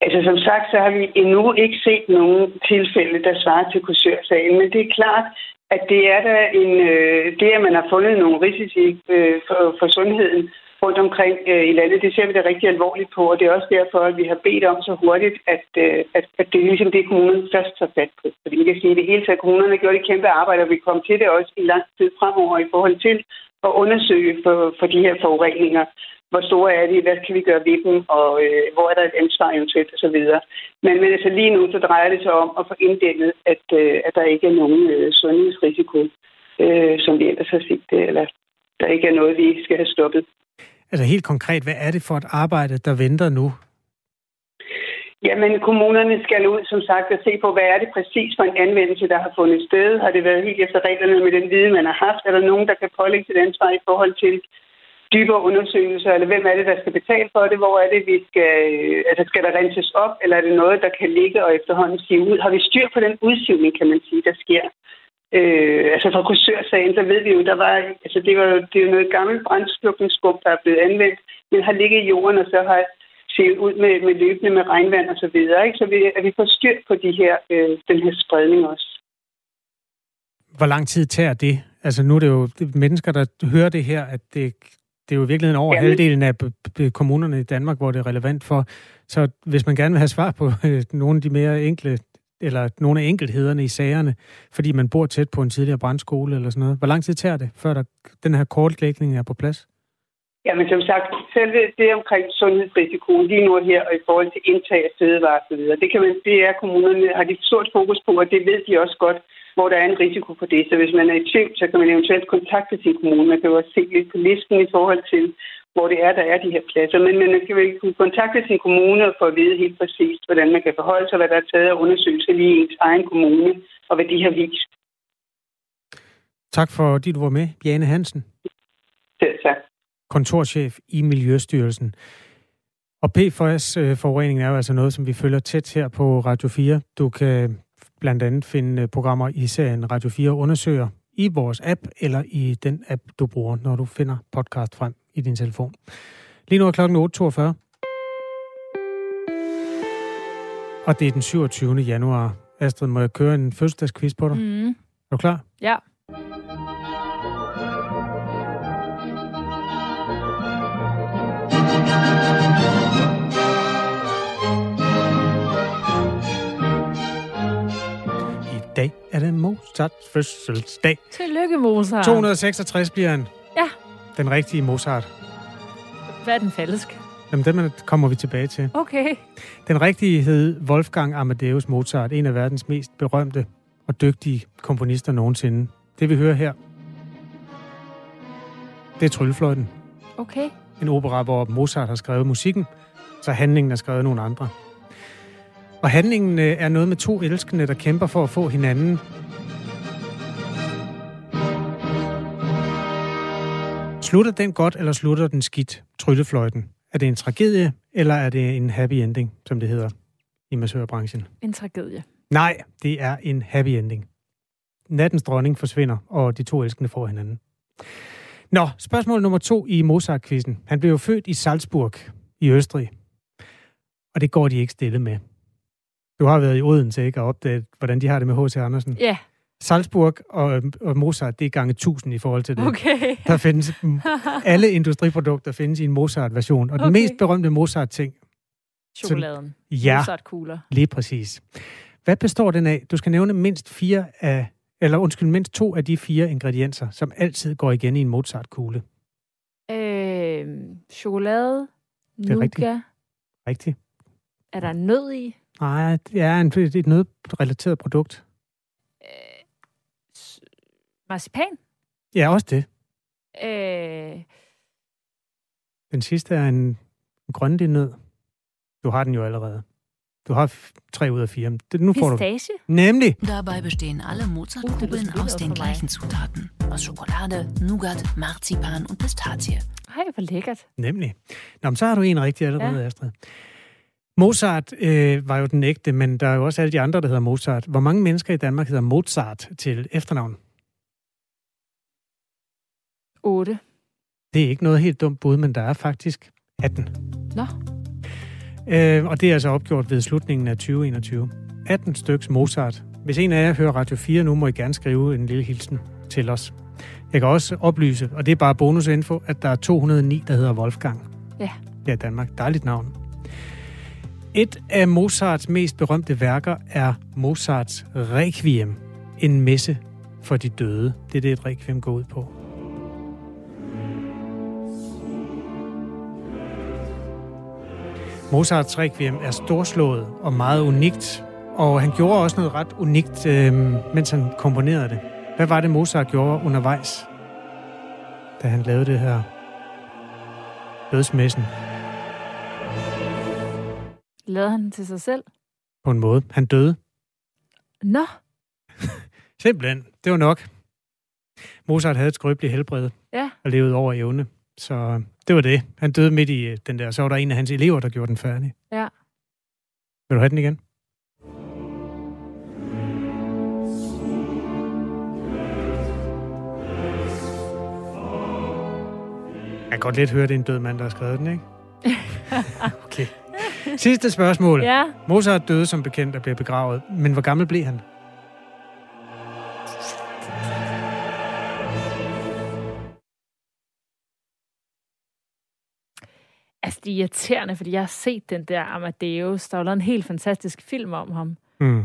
Altså som sagt, så har vi endnu ikke set nogen tilfælde, der svarer til kursørsagen, men det er klart, at det er der en, øh, det, at man har fundet nogle risici øh, for, for sundheden rundt omkring øh, i landet, det ser vi da rigtig alvorligt på, og det er også derfor, at vi har bedt om så hurtigt, at, øh, at, at det er ligesom det, kommunen først tager fat på. Fordi vi kan sige, at det hele taget, kommunerne har gjort et kæmpe arbejde, og vi kommer til det også i lang tid fremover i forhold til at undersøge for, for de her forureninger hvor store er de, hvad kan vi gøre ved dem, og øh, hvor er der et ansvar eventuelt osv. Men, men altså lige nu, så drejer det sig om at få inddæmmet, at, øh, at der ikke er nogen øh, sundhedsrisiko, øh, som vi ellers har set det, eller der ikke er noget, vi skal have stoppet. Altså helt konkret, hvad er det for et arbejde, der venter nu? Jamen, kommunerne skal ud, som sagt, og se på, hvad er det præcis for en anvendelse, der har fundet sted. Har det været helt efter reglerne med den viden, man har haft? Er der nogen, der kan pålægge sit ansvar i forhold til dybere undersøgelser, eller hvem er det, der skal betale for det? Hvor er det, vi skal... Øh, altså, skal der renses op, eller er det noget, der kan ligge og efterhånden sige ud? Har vi styr på den udsivning, kan man sige, der sker? Øh, altså fra kursørsagen, der ved vi jo, der var, altså det var det er jo noget gammelt brændslukningsskub, der er blevet anvendt, men har ligget i jorden, og så har set ud med, med løbende med regnvand og så videre, ikke? Så vi, at vi får styr på de her, øh, den her spredning også. Hvor lang tid tager det? Altså nu er det jo mennesker, der hører det her, at det det er jo i virkeligheden over Jamen. halvdelen af kommunerne i Danmark, hvor det er relevant for. Så hvis man gerne vil have svar på øh, nogle af de mere enkle, eller nogle af enkelthederne i sagerne, fordi man bor tæt på en tidligere brandskole eller sådan noget, hvor lang tid tager det, før der, den her kortlægning er på plads? Jamen som sagt, selve det omkring sundhedsrisikoen lige nu her, og i forhold til indtag af fødevarer osv., det, kan man, det er kommunerne, har de stort fokus på, og det ved de også godt, hvor der er en risiko for det. Så hvis man er i tvivl, så kan man eventuelt kontakte sin kommune. Man kan jo også se lidt på listen i forhold til, hvor det er, der er de her pladser. Men man kan vel kontakte sin kommune få at vide helt præcist, hvordan man kan forholde sig, hvad der er taget af undersøgelser lige i ens egen kommune, og hvad de har vist. Tak for, at du var med, Jane Hansen. Selv tak. Kontorchef i Miljøstyrelsen. Og PFOS-forureningen øh, er jo altså noget, som vi følger tæt her på Radio 4. Du kan blandt andet finde øh, programmer i serien Radio 4 undersøger i vores app eller i den app, du bruger, når du finder podcast frem i din telefon. Lige nu er klokken 8.42. Og det er den 27. januar. Astrid, må jeg køre en fødselsdagsquiz på dig? Mm. Er du klar? Ja. Er det Mozarts fødselsdag. Tillykke, Mozart. 266 bliver han. Ja. Den rigtige Mozart. Hvad er den falsk? Jamen, den kommer vi tilbage til. Okay. Den rigtige hed Wolfgang Amadeus Mozart, en af verdens mest berømte og dygtige komponister nogensinde. Det vi hører her, det er Tryllefløjten. Okay. En opera, hvor Mozart har skrevet musikken, så handlingen er skrevet nogle andre. Og handlingen øh, er noget med to elskende, der kæmper for at få hinanden. Slutter den godt, eller slutter den skidt, tryllefløjten? Er det en tragedie, eller er det en happy ending, som det hedder i massørbranchen? En tragedie. Nej, det er en happy ending. Nattens dronning forsvinder, og de to elskende får hinanden. Nå, spørgsmål nummer to i Mozart-quizzen. Han blev jo født i Salzburg i Østrig. Og det går de ikke stille med. Du har været i Odense, ikke, og opdaget, hvordan de har det med H.C. Andersen. Ja. Salzburg og, og Mozart, det er gange 1000 i forhold til det. Okay. Der findes, alle industriprodukter findes i en Mozart-version. Og okay. den mest berømte Mozart-ting... Chokoladen. Så, ja, Mozart-kugler. lige præcis. Hvad består den af? Du skal nævne mindst fire af, eller undskyld, mindst to af de fire ingredienser, som altid går igen i en Mozart-kugle. Øh, chokolade, Det er nougat. rigtigt. Rigtigt. Er der nød i? Nej, det er en, et nødrelateret produkt. Marcipan? Ja, også det. Øh, Den sidste er en, en grønlig nød. Du har den jo allerede. Du har tre ud af fire. Det, nu får du. Pistache? Nemlig. Dabei bestehen alle Mozartkugeln aus den gleichen Zutaten. Aus Schokolade, Nougat, Marzipan und Pistazie. Ej, hvor lækkert. Nemlig. Nå, men så har du en rigtig allerede, ja. Astrid. Mozart øh, var jo den ægte, men der er jo også alle de andre, der hedder Mozart. Hvor mange mennesker i Danmark hedder Mozart til efternavn? 8. Det er ikke noget helt dumt bud, men der er faktisk 18. Nå. Øh, og det er altså opgjort ved slutningen af 2021. 18 styks Mozart Hvis en af jer hører Radio 4 nu, må I gerne skrive en lille hilsen til os. Jeg kan også oplyse, og det er bare bonusinfo, at der er 209, der hedder Wolfgang. Ja. Ja, i Danmark. Dejligt navn. Et af Mozarts mest berømte værker er Mozarts Requiem, en messe for de døde. Det er det, et requiem går ud på. Mozarts Requiem er storslået og meget unikt, og han gjorde også noget ret unikt, øh, mens han komponerede det. Hvad var det, Mozart gjorde undervejs, da han lavede det her dødsmessen? Lavede han den til sig selv? På en måde. Han døde. Nå, Simpelthen. Det var nok. Mozart havde et skrøbeligt helbred ja. og levede over evne. Så det var det. Han døde midt i øh, den der. Så var der en af hans elever, der gjorde den færdig. Ja. Vil du have den igen? Jeg kan godt lidt høre, det er en død mand, der har skrevet den, ikke? Okay. Sidste spørgsmål. Ja. Mozart døde som bekendt og blev begravet. Men hvor gammel blev han? Altså, det er irriterende, fordi jeg har set den der Amadeus. Der var lavet en helt fantastisk film om ham. Mm.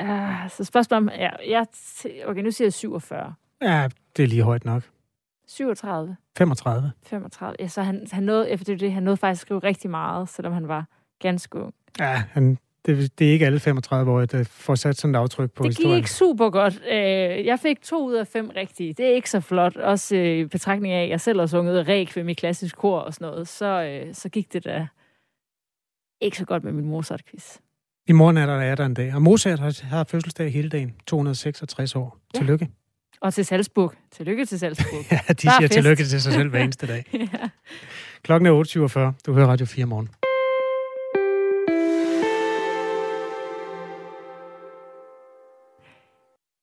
Uh, så spørgsmålet om... Ja, jeg, okay, nu siger jeg 47. Ja, det er lige højt nok. 37. 35. 35. Ja, så han, han nåede, efter det, han nåede faktisk at skrive rigtig meget, selvom han var ganske ung. Ja, han, det, det er ikke alle 35-årige, der får sat sådan et aftryk på Det gik historien. ikke super godt. Øh, Jeg fik to ud af fem rigtige. Det er ikke så flot. Også øh, i betragtning af, at jeg selv har sunget requiem i klassisk kor og sådan noget. Så, øh, så gik det da ikke så godt med min Mozart-quiz. I morgen er der, er der en dag. Og Mozart har, har fødselsdag hele dagen. 266 år. Ja. Tillykke. Og til Salzburg. Tillykke til Salzburg. Ja, de Der er siger fest. tillykke til sig selv hver eneste dag. ja. Klokken er 8.47. Du hører Radio 4 morgen.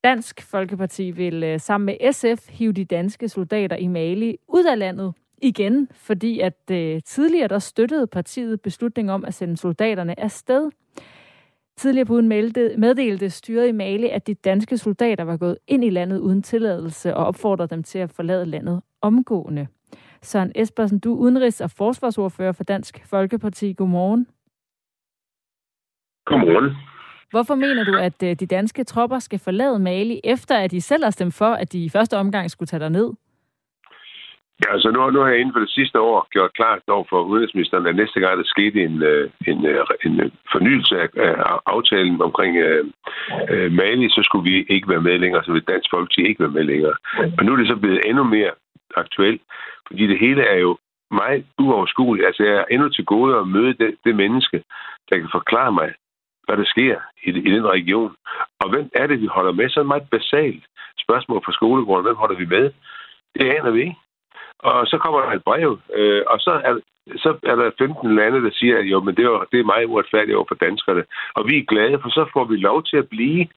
Dansk Folkeparti vil øh, sammen med SF hive de danske soldater i Mali ud af landet igen, fordi at øh, tidligere der støttede partiet beslutning om at sende soldaterne afsted. Tidligere på ugen meddelte styret i Mali, at de danske soldater var gået ind i landet uden tilladelse og opfordrede dem til at forlade landet omgående. Søren Espersen, du er udenrigs- og forsvarsordfører for Dansk Folkeparti. Godmorgen. Godmorgen. Hvorfor mener du, at øh, de danske tropper skal forlade Mali, efter at de selv har stemt for, at de i første omgang skulle tage ned? Ja, altså nu, nu har jeg inden for det sidste år gjort klart over for udenrigsministeren, at næste gang der skete en, øh, en, øh, en øh, fornyelse af, af aftalen omkring øh, øh, Mali, så skulle vi ikke være med længere, så vil Dansk Folkeparti ikke være med længere. Og nu er det så blevet endnu mere aktuelt, fordi det hele er jo meget uoverskueligt. Altså jeg er endnu til gode at møde det, det menneske, der kan forklare mig, hvad der sker i, i den region. Og hvem er det, vi holder med? Så er det meget basalt spørgsmål fra skolegården. Hvem holder vi med? Det aner vi ikke. Og så kommer der et brev, øh, og så er, så er der 15 lande, der siger, at jo, men det er, det er meget uretfærdigt over for danskerne. Og vi er glade, for så får vi lov til at blive.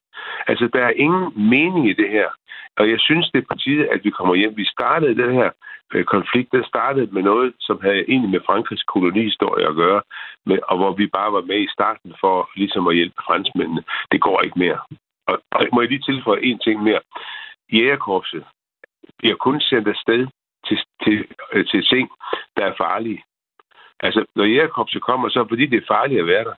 Altså, der er ingen mening i det her. Og jeg synes, det er på tide, at vi kommer hjem. Vi startede den her øh, konflikt, den startede med noget, som havde egentlig med Frankrigs kolonihistorie at gøre, med, og hvor vi bare var med i starten for ligesom at hjælpe franskmændene. Det går ikke mere. Og, og må jeg lige tilføje en ting mere. Jægerkorpset bliver kun sendt afsted til, til, øh, til ting, der er farlige. Altså, når Jakobse kommer, så er det fordi, det er farligt at være der.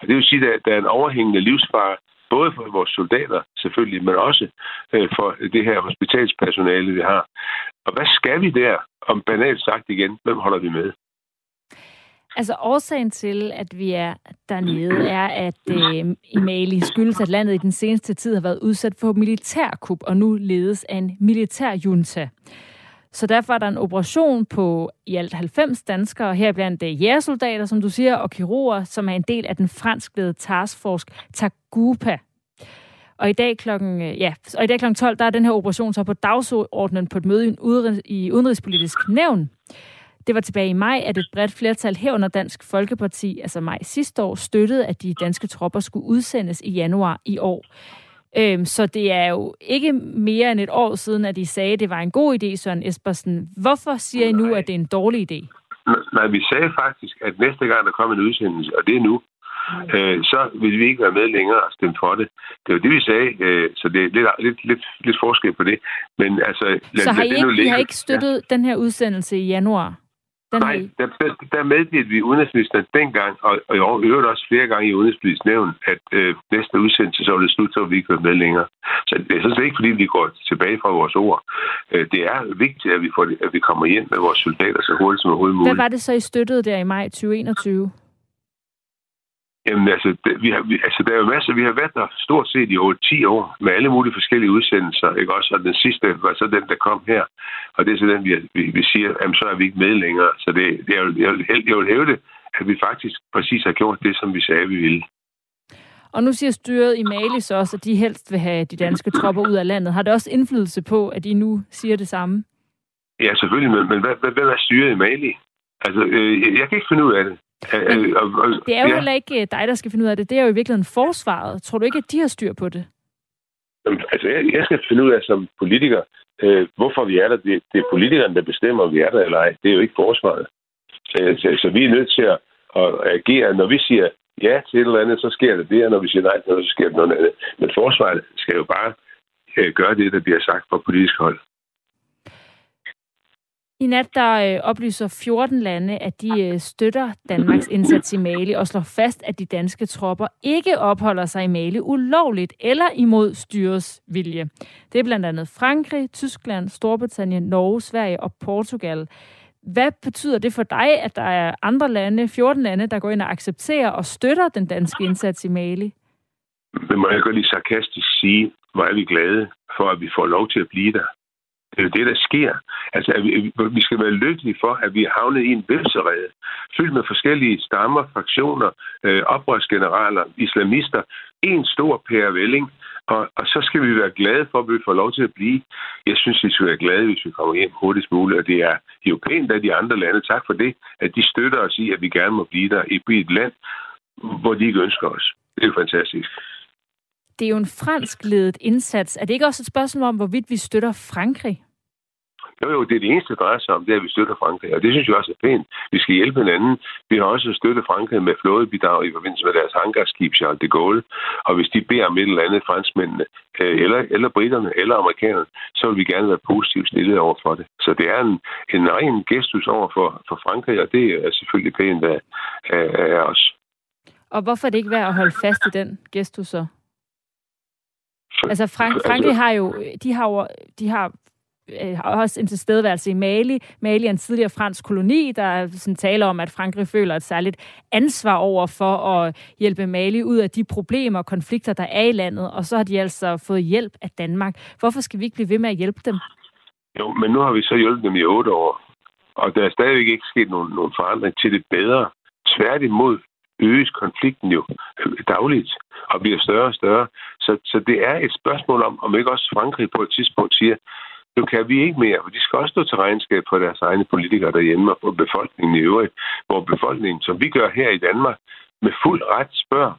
Og det vil sige, at der er en overhængende livsfare, både for vores soldater selvfølgelig, men også øh, for det her hospitalspersonale, vi har. Og hvad skal vi der, om banalt sagt igen, hvem holder vi med? Altså årsagen til, at vi er dernede, er, at øh, i Mali skyldes, at landet i den seneste tid har været udsat for militærkup, og nu ledes af en militærjunta. Så derfor er der en operation på i alt 90 danskere, her blandt øh, jægersoldater, som du siger, og kirurger, som er en del af den franskledede taskforce Tagupa. Og i dag klokken, øh, ja, og i dag klokken 12, der er den her operation så på dagsordenen på et møde i, en i Udenrigspolitisk Nævn. Det var tilbage i maj, at et bredt flertal herunder Dansk Folkeparti, altså maj sidste år, støttede, at de danske tropper skulle udsendes i januar i år. Øhm, så det er jo ikke mere end et år siden, at de sagde, at det var en god idé, Søren Espersen. Hvorfor siger I nu, at det er en dårlig idé? Nej, vi sagde faktisk, at næste gang der kom en udsendelse, og det er nu, øh, så vil vi ikke være med længere og stemme for det. Det var det, vi sagde, øh, så det er lidt, lidt, lidt, lidt forskel på det. Men altså, lad, så har I, lad nu ikke, I har ikke støttet ja. den her udsendelse i januar? Den Nej, der, der, der meddelte vi udenrigsministeren dengang, og, og i øvrigt også flere gange i udenrigspolitisk nævn, at øh, næste udsendelse, så var det slut, så vi ikke med længere. Så det er sådan ikke, fordi vi går tilbage fra vores ord. Øh, det er vigtigt, at vi, får, at vi kommer hjem med vores soldater så hurtigt som overhovedet muligt. Hvad var det så, I støttede der i maj 2021? Jamen altså, det, vi har, vi, altså, der er jo masser, vi har været der stort set i over 10 år, med alle mulige forskellige udsendelser, ikke også? Og den sidste var så den, der kom her, og det er så den, vi, vi, vi siger, jamen så er vi ikke med længere. Så det, det er, jeg, vil, jeg vil hæve det, at vi faktisk præcis har gjort det, som vi sagde, vi ville. Og nu siger styret i Mali så også, at de helst vil have de danske tropper ud af landet. Har det også indflydelse på, at I nu siger det samme? Ja, selvfølgelig, men, men hvad, hvad, hvad er styret i Mali? Altså, øh, jeg kan ikke finde ud af det. Men det er jo ja. heller ikke øh, dig, der skal finde ud af det. Det er jo i virkeligheden forsvaret. Tror du ikke, at de har styr på det? Altså, jeg, jeg skal finde ud af som politiker, øh, hvorfor vi er der. Det, det er politikerne, der bestemmer, om vi er der eller ej. Det er jo ikke forsvaret. Så, så, så vi er nødt til at, at agere. Når vi siger ja til et eller andet, så sker det det, og når vi siger nej til noget, så sker det noget andet. Men forsvaret skal jo bare øh, gøre det, der bliver sagt fra politisk hold. I nat der øh, oplyser 14 lande, at de øh, støtter Danmarks indsats i Mali og slår fast, at de danske tropper ikke opholder sig i Mali ulovligt eller imod styrets vilje. Det er blandt andet Frankrig, Tyskland, Storbritannien, Norge, Sverige og Portugal. Hvad betyder det for dig, at der er andre lande, 14 lande, der går ind og accepterer og støtter den danske indsats i Mali? Det må jeg godt lige sarkastisk sige, hvor er vi glade for, at vi får lov til at blive der. Det er jo det, der sker. Altså, at vi, vi skal være lykkelige for, at vi er havnet i en vipserede, fyldt med forskellige stammer, fraktioner, øh, oprørsgeneraler, islamister. En stor pærevælling, og, og så skal vi være glade for, at vi får lov til at blive. Jeg synes, vi skal være glade, hvis vi kommer hjem hurtigst muligt, og det er jo pænt af de andre lande. Tak for det, at de støtter os i, at vi gerne må blive der i et land, hvor de ikke ønsker os. Det er jo fantastisk det er jo en fransk-ledet indsats. Er det ikke også et spørgsmål om, hvorvidt vi støtter Frankrig? Jo, jo, det er det eneste, der drejer sig om, det er, at vi støtter Frankrig. Og det synes jeg også er pænt. Vi skal hjælpe hinanden. Vi har også støttet Frankrig med flådebidrag i forbindelse med deres hangarskib Charles de Gaulle. Og hvis de beder om et eller andet franskmændene, øh, eller, eller britterne, eller amerikanerne, så vil vi gerne være positivt stillet over for det. Så det er en, en ren gestus over for, for Frankrig, og det er selvfølgelig pænt af, af, af os. Og hvorfor er det ikke værd at holde fast i den gestus så? Altså Frank, Frankrig har jo, de har jo, de har øh, har også en tilstedeværelse i Mali. Mali er en tidligere fransk koloni, der sådan taler om, at Frankrig føler et særligt ansvar over for at hjælpe Mali ud af de problemer og konflikter, der er i landet, og så har de altså fået hjælp af Danmark. Hvorfor skal vi ikke blive ved med at hjælpe dem? Jo, men nu har vi så hjulpet dem i otte år, og der er stadigvæk ikke sket nogen, nogen forandring til det bedre. Tværtimod øges konflikten jo dagligt og bliver større og større. Så, så det er et spørgsmål om, om ikke også Frankrig på et tidspunkt siger, nu kan vi ikke mere, for de skal også stå til regnskab for deres egne politikere derhjemme og på befolkningen i øvrigt, hvor befolkningen, som vi gør her i Danmark, med fuld ret spørger,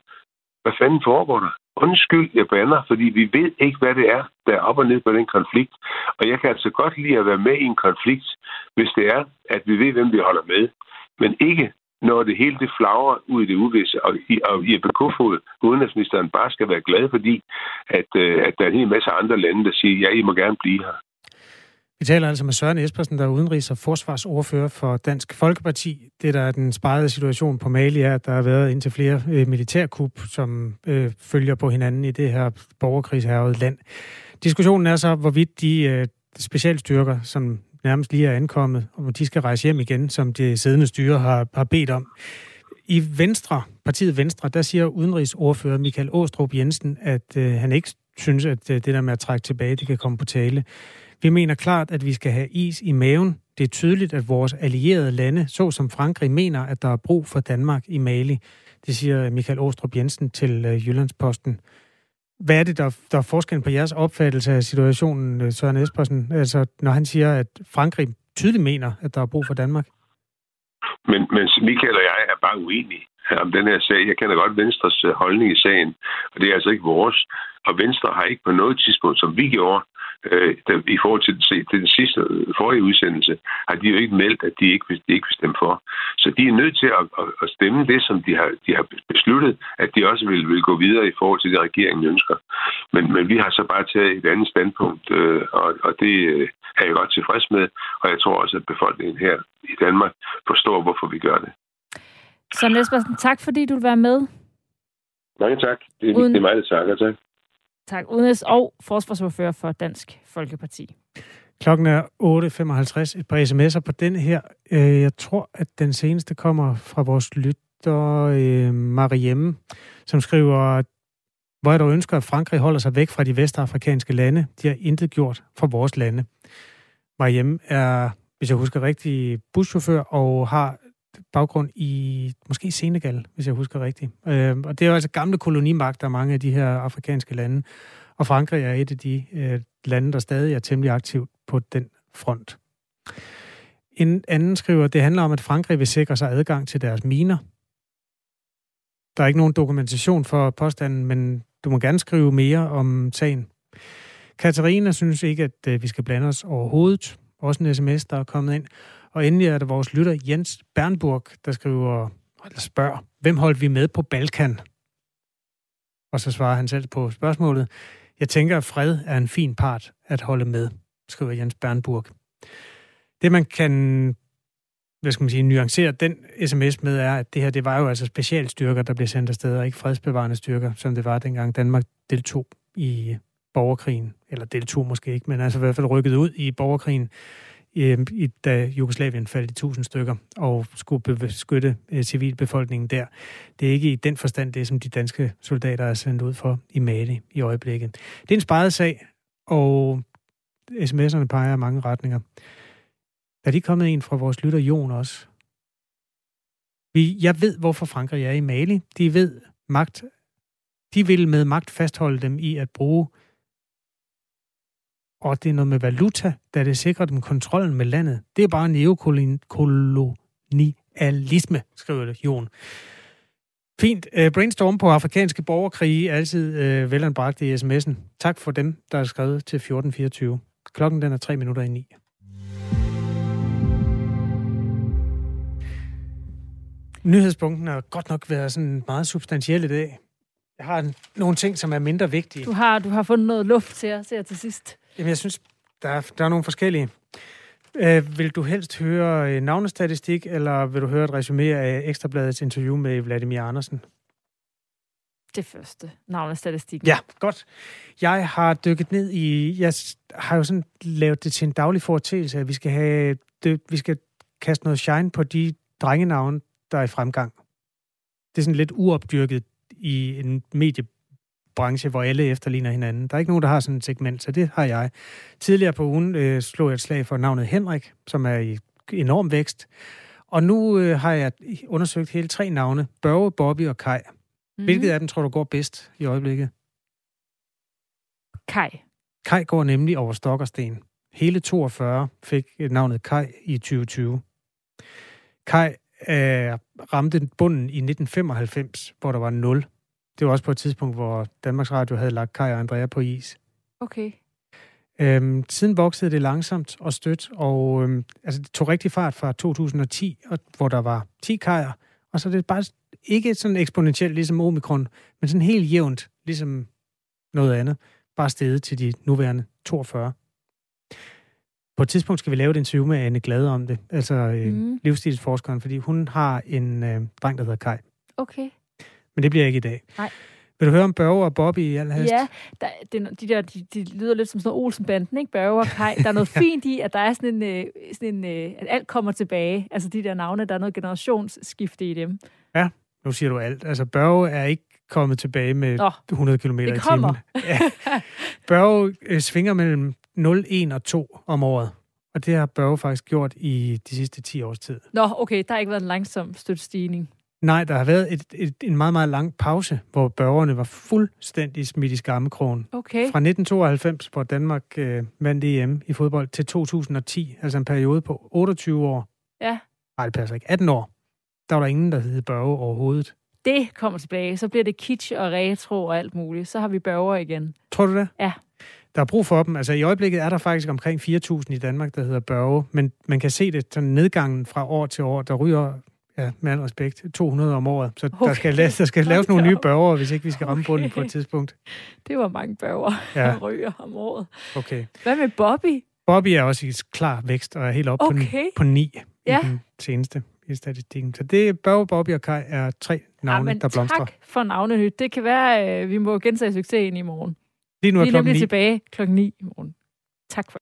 hvad fanden foregår der? Undskyld, jeg bander, fordi vi ved ikke, hvad det er, der er op og ned på den konflikt. Og jeg kan altså godt lide at være med i en konflikt, hvis det er, at vi ved, hvem vi holder med. Men ikke, når det hele det flagrer ud i det uvisse, og, og Jeppe Kofod, udenrigsministeren, bare skal være glad, fordi at, øh, at der er en hel masse andre lande, der siger, ja, I må gerne blive her. Vi taler altså med Søren Espersen, der er udenrigs- og forsvarsordfører for Dansk Folkeparti. Det, der er den sparede situation på Mali, er, at der har været indtil flere øh, militærkup, som øh, følger på hinanden i det her borgerkrigshærvede land. Diskussionen er så, hvorvidt de øh, specialstyrker, som nærmest lige er ankommet, og de skal rejse hjem igen, som det siddende styre har, har bedt om. I Venstre, partiet Venstre, der siger udenrigsordfører Michael Åstrup Jensen, at øh, han ikke synes, at øh, det der med at trække tilbage, det kan komme på tale. Vi mener klart, at vi skal have is i maven. Det er tydeligt, at vores allierede lande, såsom Frankrig, mener, at der er brug for Danmark i Mali. Det siger Michael Åstrup Jensen til øh, Jyllandsposten. Hvad er det, der, der er forskellen på jeres opfattelse af situationen, øh, Søren Espersen? Altså, når han siger, at Frankrig tydeligt mener, at der er brug for Danmark? Men, men Michael og jeg er bare uenige. om den her sag. Jeg kender godt Venstres øh, holdning i sagen, og det er altså ikke vores. Og Venstre har ikke på noget tidspunkt, som vi gjorde, øh, der, i forhold til, til den sidste forrige udsendelse, har de jo ikke meldt, at de ikke, vil, de ikke vil stemme for. Så de er nødt til at, at, at stemme det, som de har, de har besluttet, at de også vil, vil gå videre i forhold til det, regeringen ønsker. Men, men vi har så bare taget et andet standpunkt, øh, og, og det øh, er jeg godt tilfreds med, og jeg tror også, at befolkningen her i Danmark forstår, hvorfor vi gør det. Så Nespersen, tak fordi du vil være med. Mange tak. Det, er, Uden... det er mig, der takker. Tak. Tak. Udenrigs- og forsvarsordfører for Dansk Folkeparti. Klokken er 8.55. Et par sms'er på den her. Øh, jeg tror, at den seneste kommer fra vores lytter øh, Mariemme, som skriver, hvor jeg dog ønsker, at Frankrig holder sig væk fra de vestafrikanske lande. De har intet gjort for vores lande. Mariemme er, hvis jeg husker rigtigt, buschauffør og har baggrund i måske Senegal, hvis jeg husker rigtigt. Øh, og det er jo altså gamle kolonimagter, mange af de her afrikanske lande. Og Frankrig er et af de øh, lande, der stadig er temmelig aktivt på den front. En anden skriver, det handler om, at Frankrig vil sikre sig adgang til deres miner. Der er ikke nogen dokumentation for påstanden, men du må gerne skrive mere om sagen. Katarina synes ikke, at øh, vi skal blande os overhovedet. Også en sms, der er kommet ind. Og endelig er det vores lytter Jens Bernburg, der skriver, eller spørger, hvem holdt vi med på Balkan? Og så svarer han selv på spørgsmålet. Jeg tænker, at fred er en fin part at holde med, skriver Jens Bernburg. Det man kan hvad skal man sige, nuancere den sms med, er, at det her, det var jo altså specialstyrker, der blev sendt afsted, og ikke fredsbevarende styrker, som det var dengang Danmark deltog i borgerkrigen, eller deltog måske ikke, men altså i hvert fald rykket ud i borgerkrigen Øhm, i, da Jugoslavien faldt i tusind stykker og skulle beskytte øh, civilbefolkningen der. Det er ikke i den forstand det, som de danske soldater er sendt ud for i Mali i øjeblikket. Det er en sparet sag, og sms'erne peger i mange retninger. Der Er lige kommet en fra vores lytter Jon også? Vi, jeg ved, hvorfor Frankrig er i Mali. De ved magt. De vil med magt fastholde dem i at bruge og det er noget med valuta, da det sikrer dem kontrollen med landet. Det er bare neokolonialisme, skriver det Jon. Fint. Øh, brainstorm på afrikanske borgerkrige er altid øh, velanbragt i sms'en. Tak for dem, der er skrevet til 1424. Klokken den er tre minutter i ni. Nyhedspunkten har godt nok været sådan meget substantiel i dag. Jeg har nogle ting, som er mindre vigtige. Du har, du har fundet noget luft til os her til sidst. Jamen, jeg synes, der er, der er nogle forskellige. Øh, vil du helst høre øh, navnestatistik, eller vil du høre et resume af Ekstrabladets interview med Vladimir Andersen? Det første. Navnestatistik. Ja, godt. Jeg har dykket ned i... Jeg har jo sådan lavet det til en daglig foretagelse, at vi skal have... Det, vi skal kaste noget shine på de drengenavne, der er i fremgang. Det er sådan lidt uopdyrket i en medie branche, hvor alle efterligner hinanden. Der er ikke nogen, der har sådan et segment, så det har jeg. Tidligere på ugen øh, slog jeg et slag for navnet Henrik, som er i enorm vækst. Og nu øh, har jeg undersøgt hele tre navne. Børge, Bobby og Kai. Mm. Hvilket af dem tror du går bedst i øjeblikket? Kai. Kai går nemlig over stok og sten. Hele 42 fik navnet Kai i 2020. Kai øh, ramte bunden i 1995, hvor der var 0. Det var også på et tidspunkt, hvor Danmarks Radio havde lagt Kai og Andrea på is. Okay. Øhm, siden voksede det langsomt og stødt, og øhm, altså, det tog rigtig fart fra 2010, og, hvor der var 10 kajer, og så er det bare ikke sådan eksponentielt ligesom omikron, men sådan helt jævnt, ligesom noget andet, bare steget til de nuværende 42. På et tidspunkt skal vi lave et interview med Anne Glade om det, altså øh, mm. livsstilsforskeren, fordi hun har en øh, dreng, der hedder Kai. Okay. Men det bliver ikke i dag. Nej. Vil du høre om Børge og Bobby i al hast? Ja, der, det, de, der, de, de lyder lidt som sådan noget Olsenbanden, ikke? Børge og Kai. Der er noget ja. fint i, at der er sådan en, øh, sådan en øh, at alt kommer tilbage. Altså de der navne, der er noget generationsskifte i dem. Ja, nu siger du alt. Altså Børge er ikke kommet tilbage med Nå, 100 km i timen. Ja. Børge øh, svinger mellem 0, 1 og 2 om året. Og det har Børge faktisk gjort i de sidste 10 års tid. Nå, okay, der har ikke været en langsom stødt stigning. Nej, der har været et, et, en meget, meget lang pause, hvor børgerne var fuldstændig smidt i skammekrogen. Okay. Fra 1992, hvor Danmark øh, vandt EM i fodbold, til 2010, altså en periode på 28 år. Ja. Nej, det passer ikke. 18 år. der var der ingen, der hed Børge overhovedet. Det kommer tilbage. Så bliver det kitsch og retro og alt muligt. Så har vi børger igen. Tror du det? Ja. Der er brug for dem. Altså i øjeblikket er der faktisk omkring 4.000 i Danmark, der hedder Børge, men man kan se det sådan nedgangen fra år til år. Der ryger, ja, med al respekt, 200 om året. Så okay. der skal, la- der skal laves nogle nye børger, hvis ikke vi skal ramme Okay. bunden på et tidspunkt. Det var mange børger, Ja. ja. ryger om året. Okay. Hvad med Bobby? Bobby er også i klar vækst og er helt oppe Okay. på, ni- på 9 Ja. i den seneste i statistikken. Så det er Børge, Bobby og Kai er tre navne, Jamen, der blomstrer. tak for navnenyt. Det kan være, at vi må gentage succesen i morgen. Lige nu er vi er nemlig ni. tilbage klokken 9 i morgen. Tak for